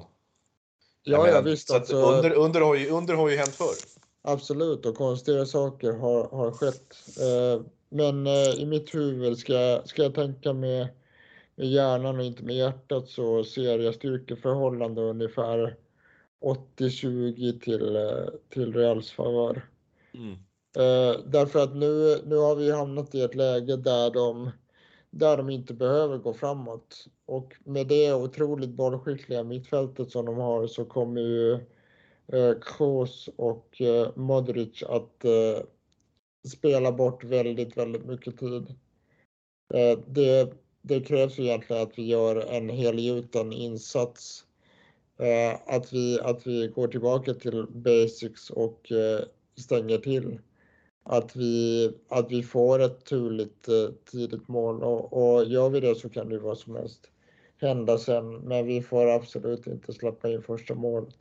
Ja, menar, ja visst. Alltså, under, under, har ju, under har ju hänt förr. Absolut, och konstiga saker har, har skett. Eh, men eh, i mitt huvud, ska jag, ska jag tänka med, med hjärnan och inte med hjärtat så ser jag styrkeförhållande ungefär 80-20 till, eh, till Reals favör. Mm. Eh, därför att nu, nu har vi hamnat i ett läge där de, där de inte behöver gå framåt. Och med det otroligt bollskickliga mittfältet som de har så kommer ju eh, Kroos och eh, Modric att eh, spela bort väldigt, väldigt mycket tid. Det, det krävs egentligen att vi gör en helgjuten insats. Att vi, att vi går tillbaka till basics och stänger till. Att vi, att vi får ett turligt eh, tidigt mål och, och gör vi det så kan det vad som helst hända sen. Men vi får absolut inte släppa in första målet.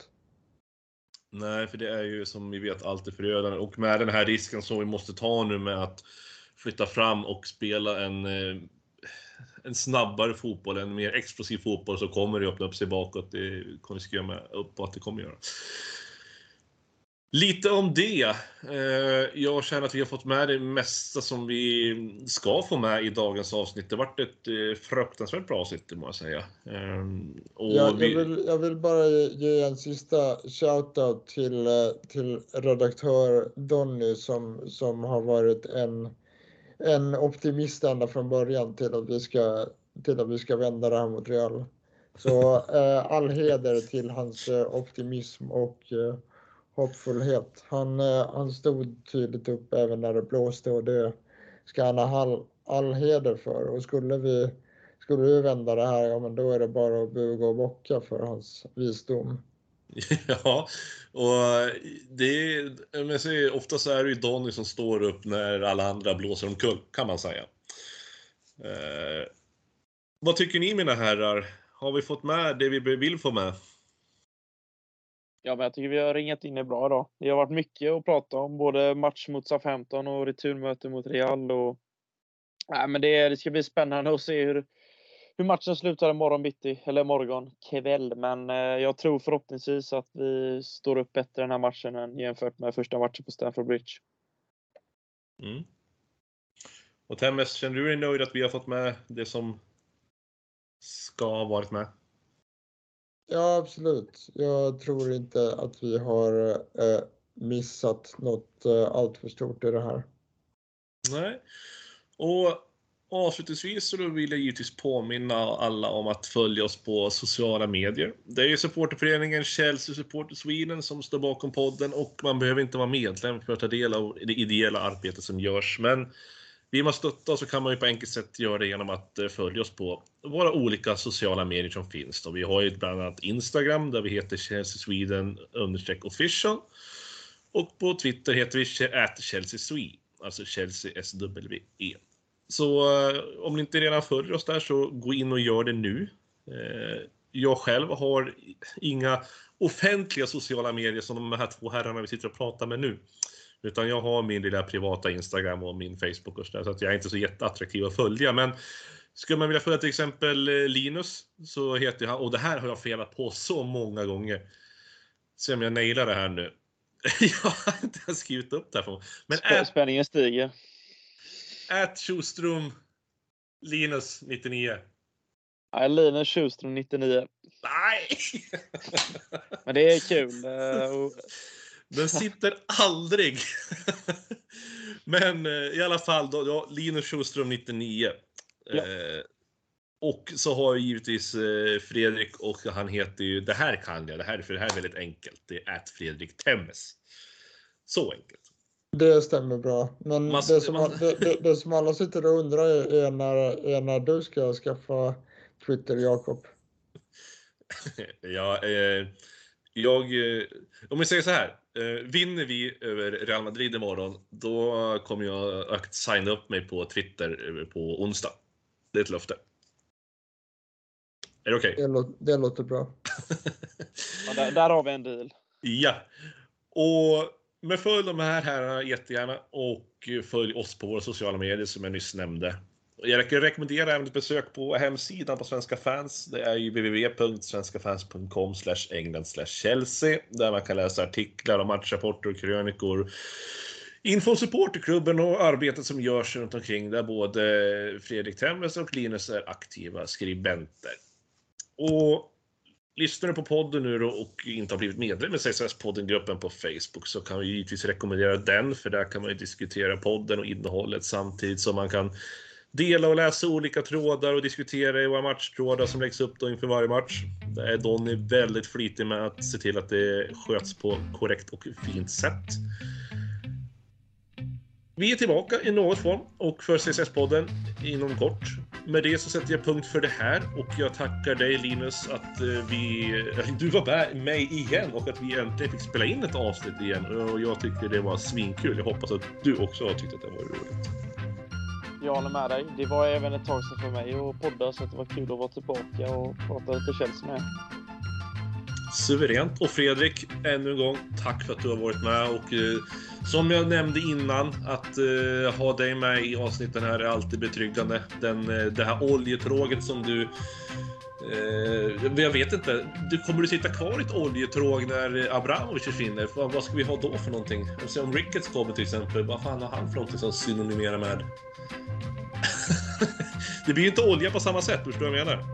Nej, för det är ju som vi vet alltid förödande. Och med den här risken som vi måste ta nu med att flytta fram och spela en, eh, en snabbare fotboll, en mer explosiv fotboll, så kommer det öppna upp sig bakåt. Det kommer vi skriva med upp på att det kommer göra. Lite om det. Eh, jag känner att vi har fått med det mesta som vi ska få med i dagens avsnitt. Det har varit ett eh, fruktansvärt bra avsnitt, må jag säga. Ehm, och ja, vi... jag, vill, jag vill bara ge en sista shoutout till, eh, till redaktör Donny som, som har varit en, en optimist ända från början till att vi ska, till att vi ska vända det här mot Real. Så all heder till hans optimism och hoppfullhet. Han, eh, han stod tydligt upp även när det blåste och det ska han ha all, all heder för. Och skulle vi, skulle vi vända det här, ja men då är det bara att buga och bocka för hans visdom. Ja, och det men så, ofta så är det ju Donny som står upp när alla andra blåser omkull, kan man säga. Eh, vad tycker ni mina herrar? Har vi fått med det vi vill få med? Ja, men jag tycker vi har ringat in det bra idag. Det har varit mycket att prata om, både match mot SA15 och returmöte mot Real. Och... Nej, men det, det ska bli spännande att se hur, hur matchen slutar imorgon bitti, eller morgon kväll. Men eh, jag tror förhoppningsvis att vi står upp bättre den här matchen än jämfört med första matchen på Stamford Bridge. Mm. Och Temmes, känner du dig nöjd att vi har fått med det som ska ha varit med? Ja, absolut. Jag tror inte att vi har eh, missat något eh, alltför stort i det här. Nej. Och avslutningsvis så vill jag givetvis påminna alla om att följa oss på sociala medier. Det är ju supporterföreningen Chelsea Supporter Sweden som står bakom podden och man behöver inte vara medlem för att ta del av det ideella arbetet som görs. Men vill man stötta så kan man ju på enkelt sätt göra det genom att eh, följa oss på våra olika sociala medier som finns. Då. Vi har ju bland annat Instagram där vi heter Chelsea Sweden official. Och på Twitter heter vi at Chelsea Swede, alltså Chelsea SWE. Så eh, om ni inte redan följer oss där så gå in och gör det nu. Eh, jag själv har inga offentliga sociala medier som de här två herrarna vi sitter och pratar med nu. Utan jag har min lilla privata Instagram och min Facebook och så där, så att jag är inte så jätteattraktiv att följa. Men skulle man vilja följa till exempel eh, Linus så heter han, och det här har jag felat på så många gånger. Se om jag nailar det här nu. jag har inte ens skrivit upp det här. Men Spä, Spänningen stiger. Ät Schustrom Linus 99. Ja, Linus Schustrom 99. Nej! Men det är kul. Den sitter aldrig. Men eh, i alla fall, då, ja, Linus Schuström 99. Ja. Eh, och så har jag givetvis eh, Fredrik och han heter ju, det här kan jag, det här, för det här är väldigt enkelt. Det är att Fredrik Temmes. Så enkelt. Det stämmer bra. Men man, det, som, man... det, det, det, som alla sitter och undrar är när, är när du ska skaffa Twitter, Jakob. ja, eh, jag, eh, om vi säger så här. Eh, vinner vi över Real Madrid imorgon, då kommer jag att signa upp mig på Twitter på onsdag. Det är ett löfte. Är det okej? Okay? Det, låter, det låter bra. ja, där, där, har vi en deal. Ja. Och men följ de här herrarna jättegärna och följ oss på våra sociala medier som jag nyss nämnde. Jag rekommenderar även ett besök på hemsidan på Svenska fans. Det är ju www.svenskafans.com England Chelsea där man kan läsa artiklar och matchrapporter och krönikor. Info supporterklubben och arbetet som görs runt omkring där både Fredrik Temmes och Linus är aktiva skribenter. Och lyssnar du på podden nu då och inte har blivit medlem i CSS-podden-gruppen på Facebook så kan vi givetvis rekommendera den för där kan man ju diskutera podden och innehållet samtidigt som man kan dela och läsa olika trådar och diskutera i våra matchtrådar som läggs upp då inför varje match. Eh, Där är Donny väldigt flitig med att se till att det sköts på korrekt och fint sätt. Vi är tillbaka i något form och för CSS-podden inom kort. Med det så sätter jag punkt för det här och jag tackar dig Linus att eh, vi, du var med igen och att vi äntligen fick spela in ett avsnitt igen. Och jag tyckte det var svinkul. Jag hoppas att du också har tyckt att det var roligt. Jag håller med dig. Det var även ett tag sedan för mig att podda så det var kul att vara tillbaka och prata lite Chelsea med. Suveränt. Och Fredrik, ännu en gång, tack för att du har varit med. Och eh, som jag nämnde innan, att eh, ha dig med i avsnitten här är alltid betryggande. Den, eh, det här oljetråget som du Eh, jag vet inte. Du kommer du sitta kvar i ett oljetråg när Abramovic försvinner? Vad, vad ska vi ha då för någonting? Och om Ricketts kommer till exempel, vad fan har han för någonting som synonymerar med? det blir ju inte olja på samma sätt, förstår du vad jag menar?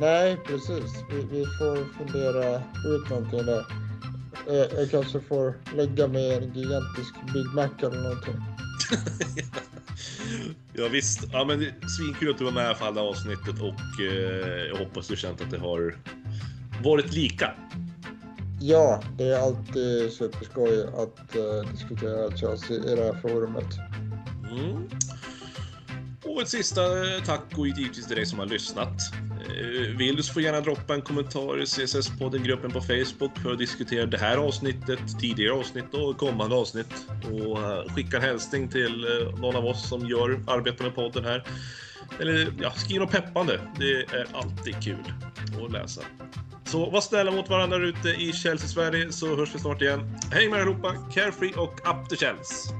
Nej, precis. Vi, vi får fundera ut någonting där. Eh, jag kanske får lägga mig i en gigantisk Big Mac eller någonting. ja visst. Ja, men svinkul att du var med för alla avsnittet och eh, jag hoppas du känt att det har varit lika. Ja, det är alltid superskoj att uh, diskutera Chelsea i det här forumet. Mm. Och ett sista eh, tack och givetvis till dig som har lyssnat. Eh, vill du så får gärna droppa en kommentar i CSS-podden-gruppen på Facebook för att diskutera det här avsnittet, tidigare avsnitt och kommande avsnitt. Och eh, skicka en hälsning till någon av oss som gör arbetar med podden här. Eller ja, skriv något peppande. Det är alltid kul att läsa. Så var snälla mot varandra ute i Chelsea-Sverige så hörs vi snart igen. Hej med er allihopa! Carefree och up the Chelsea!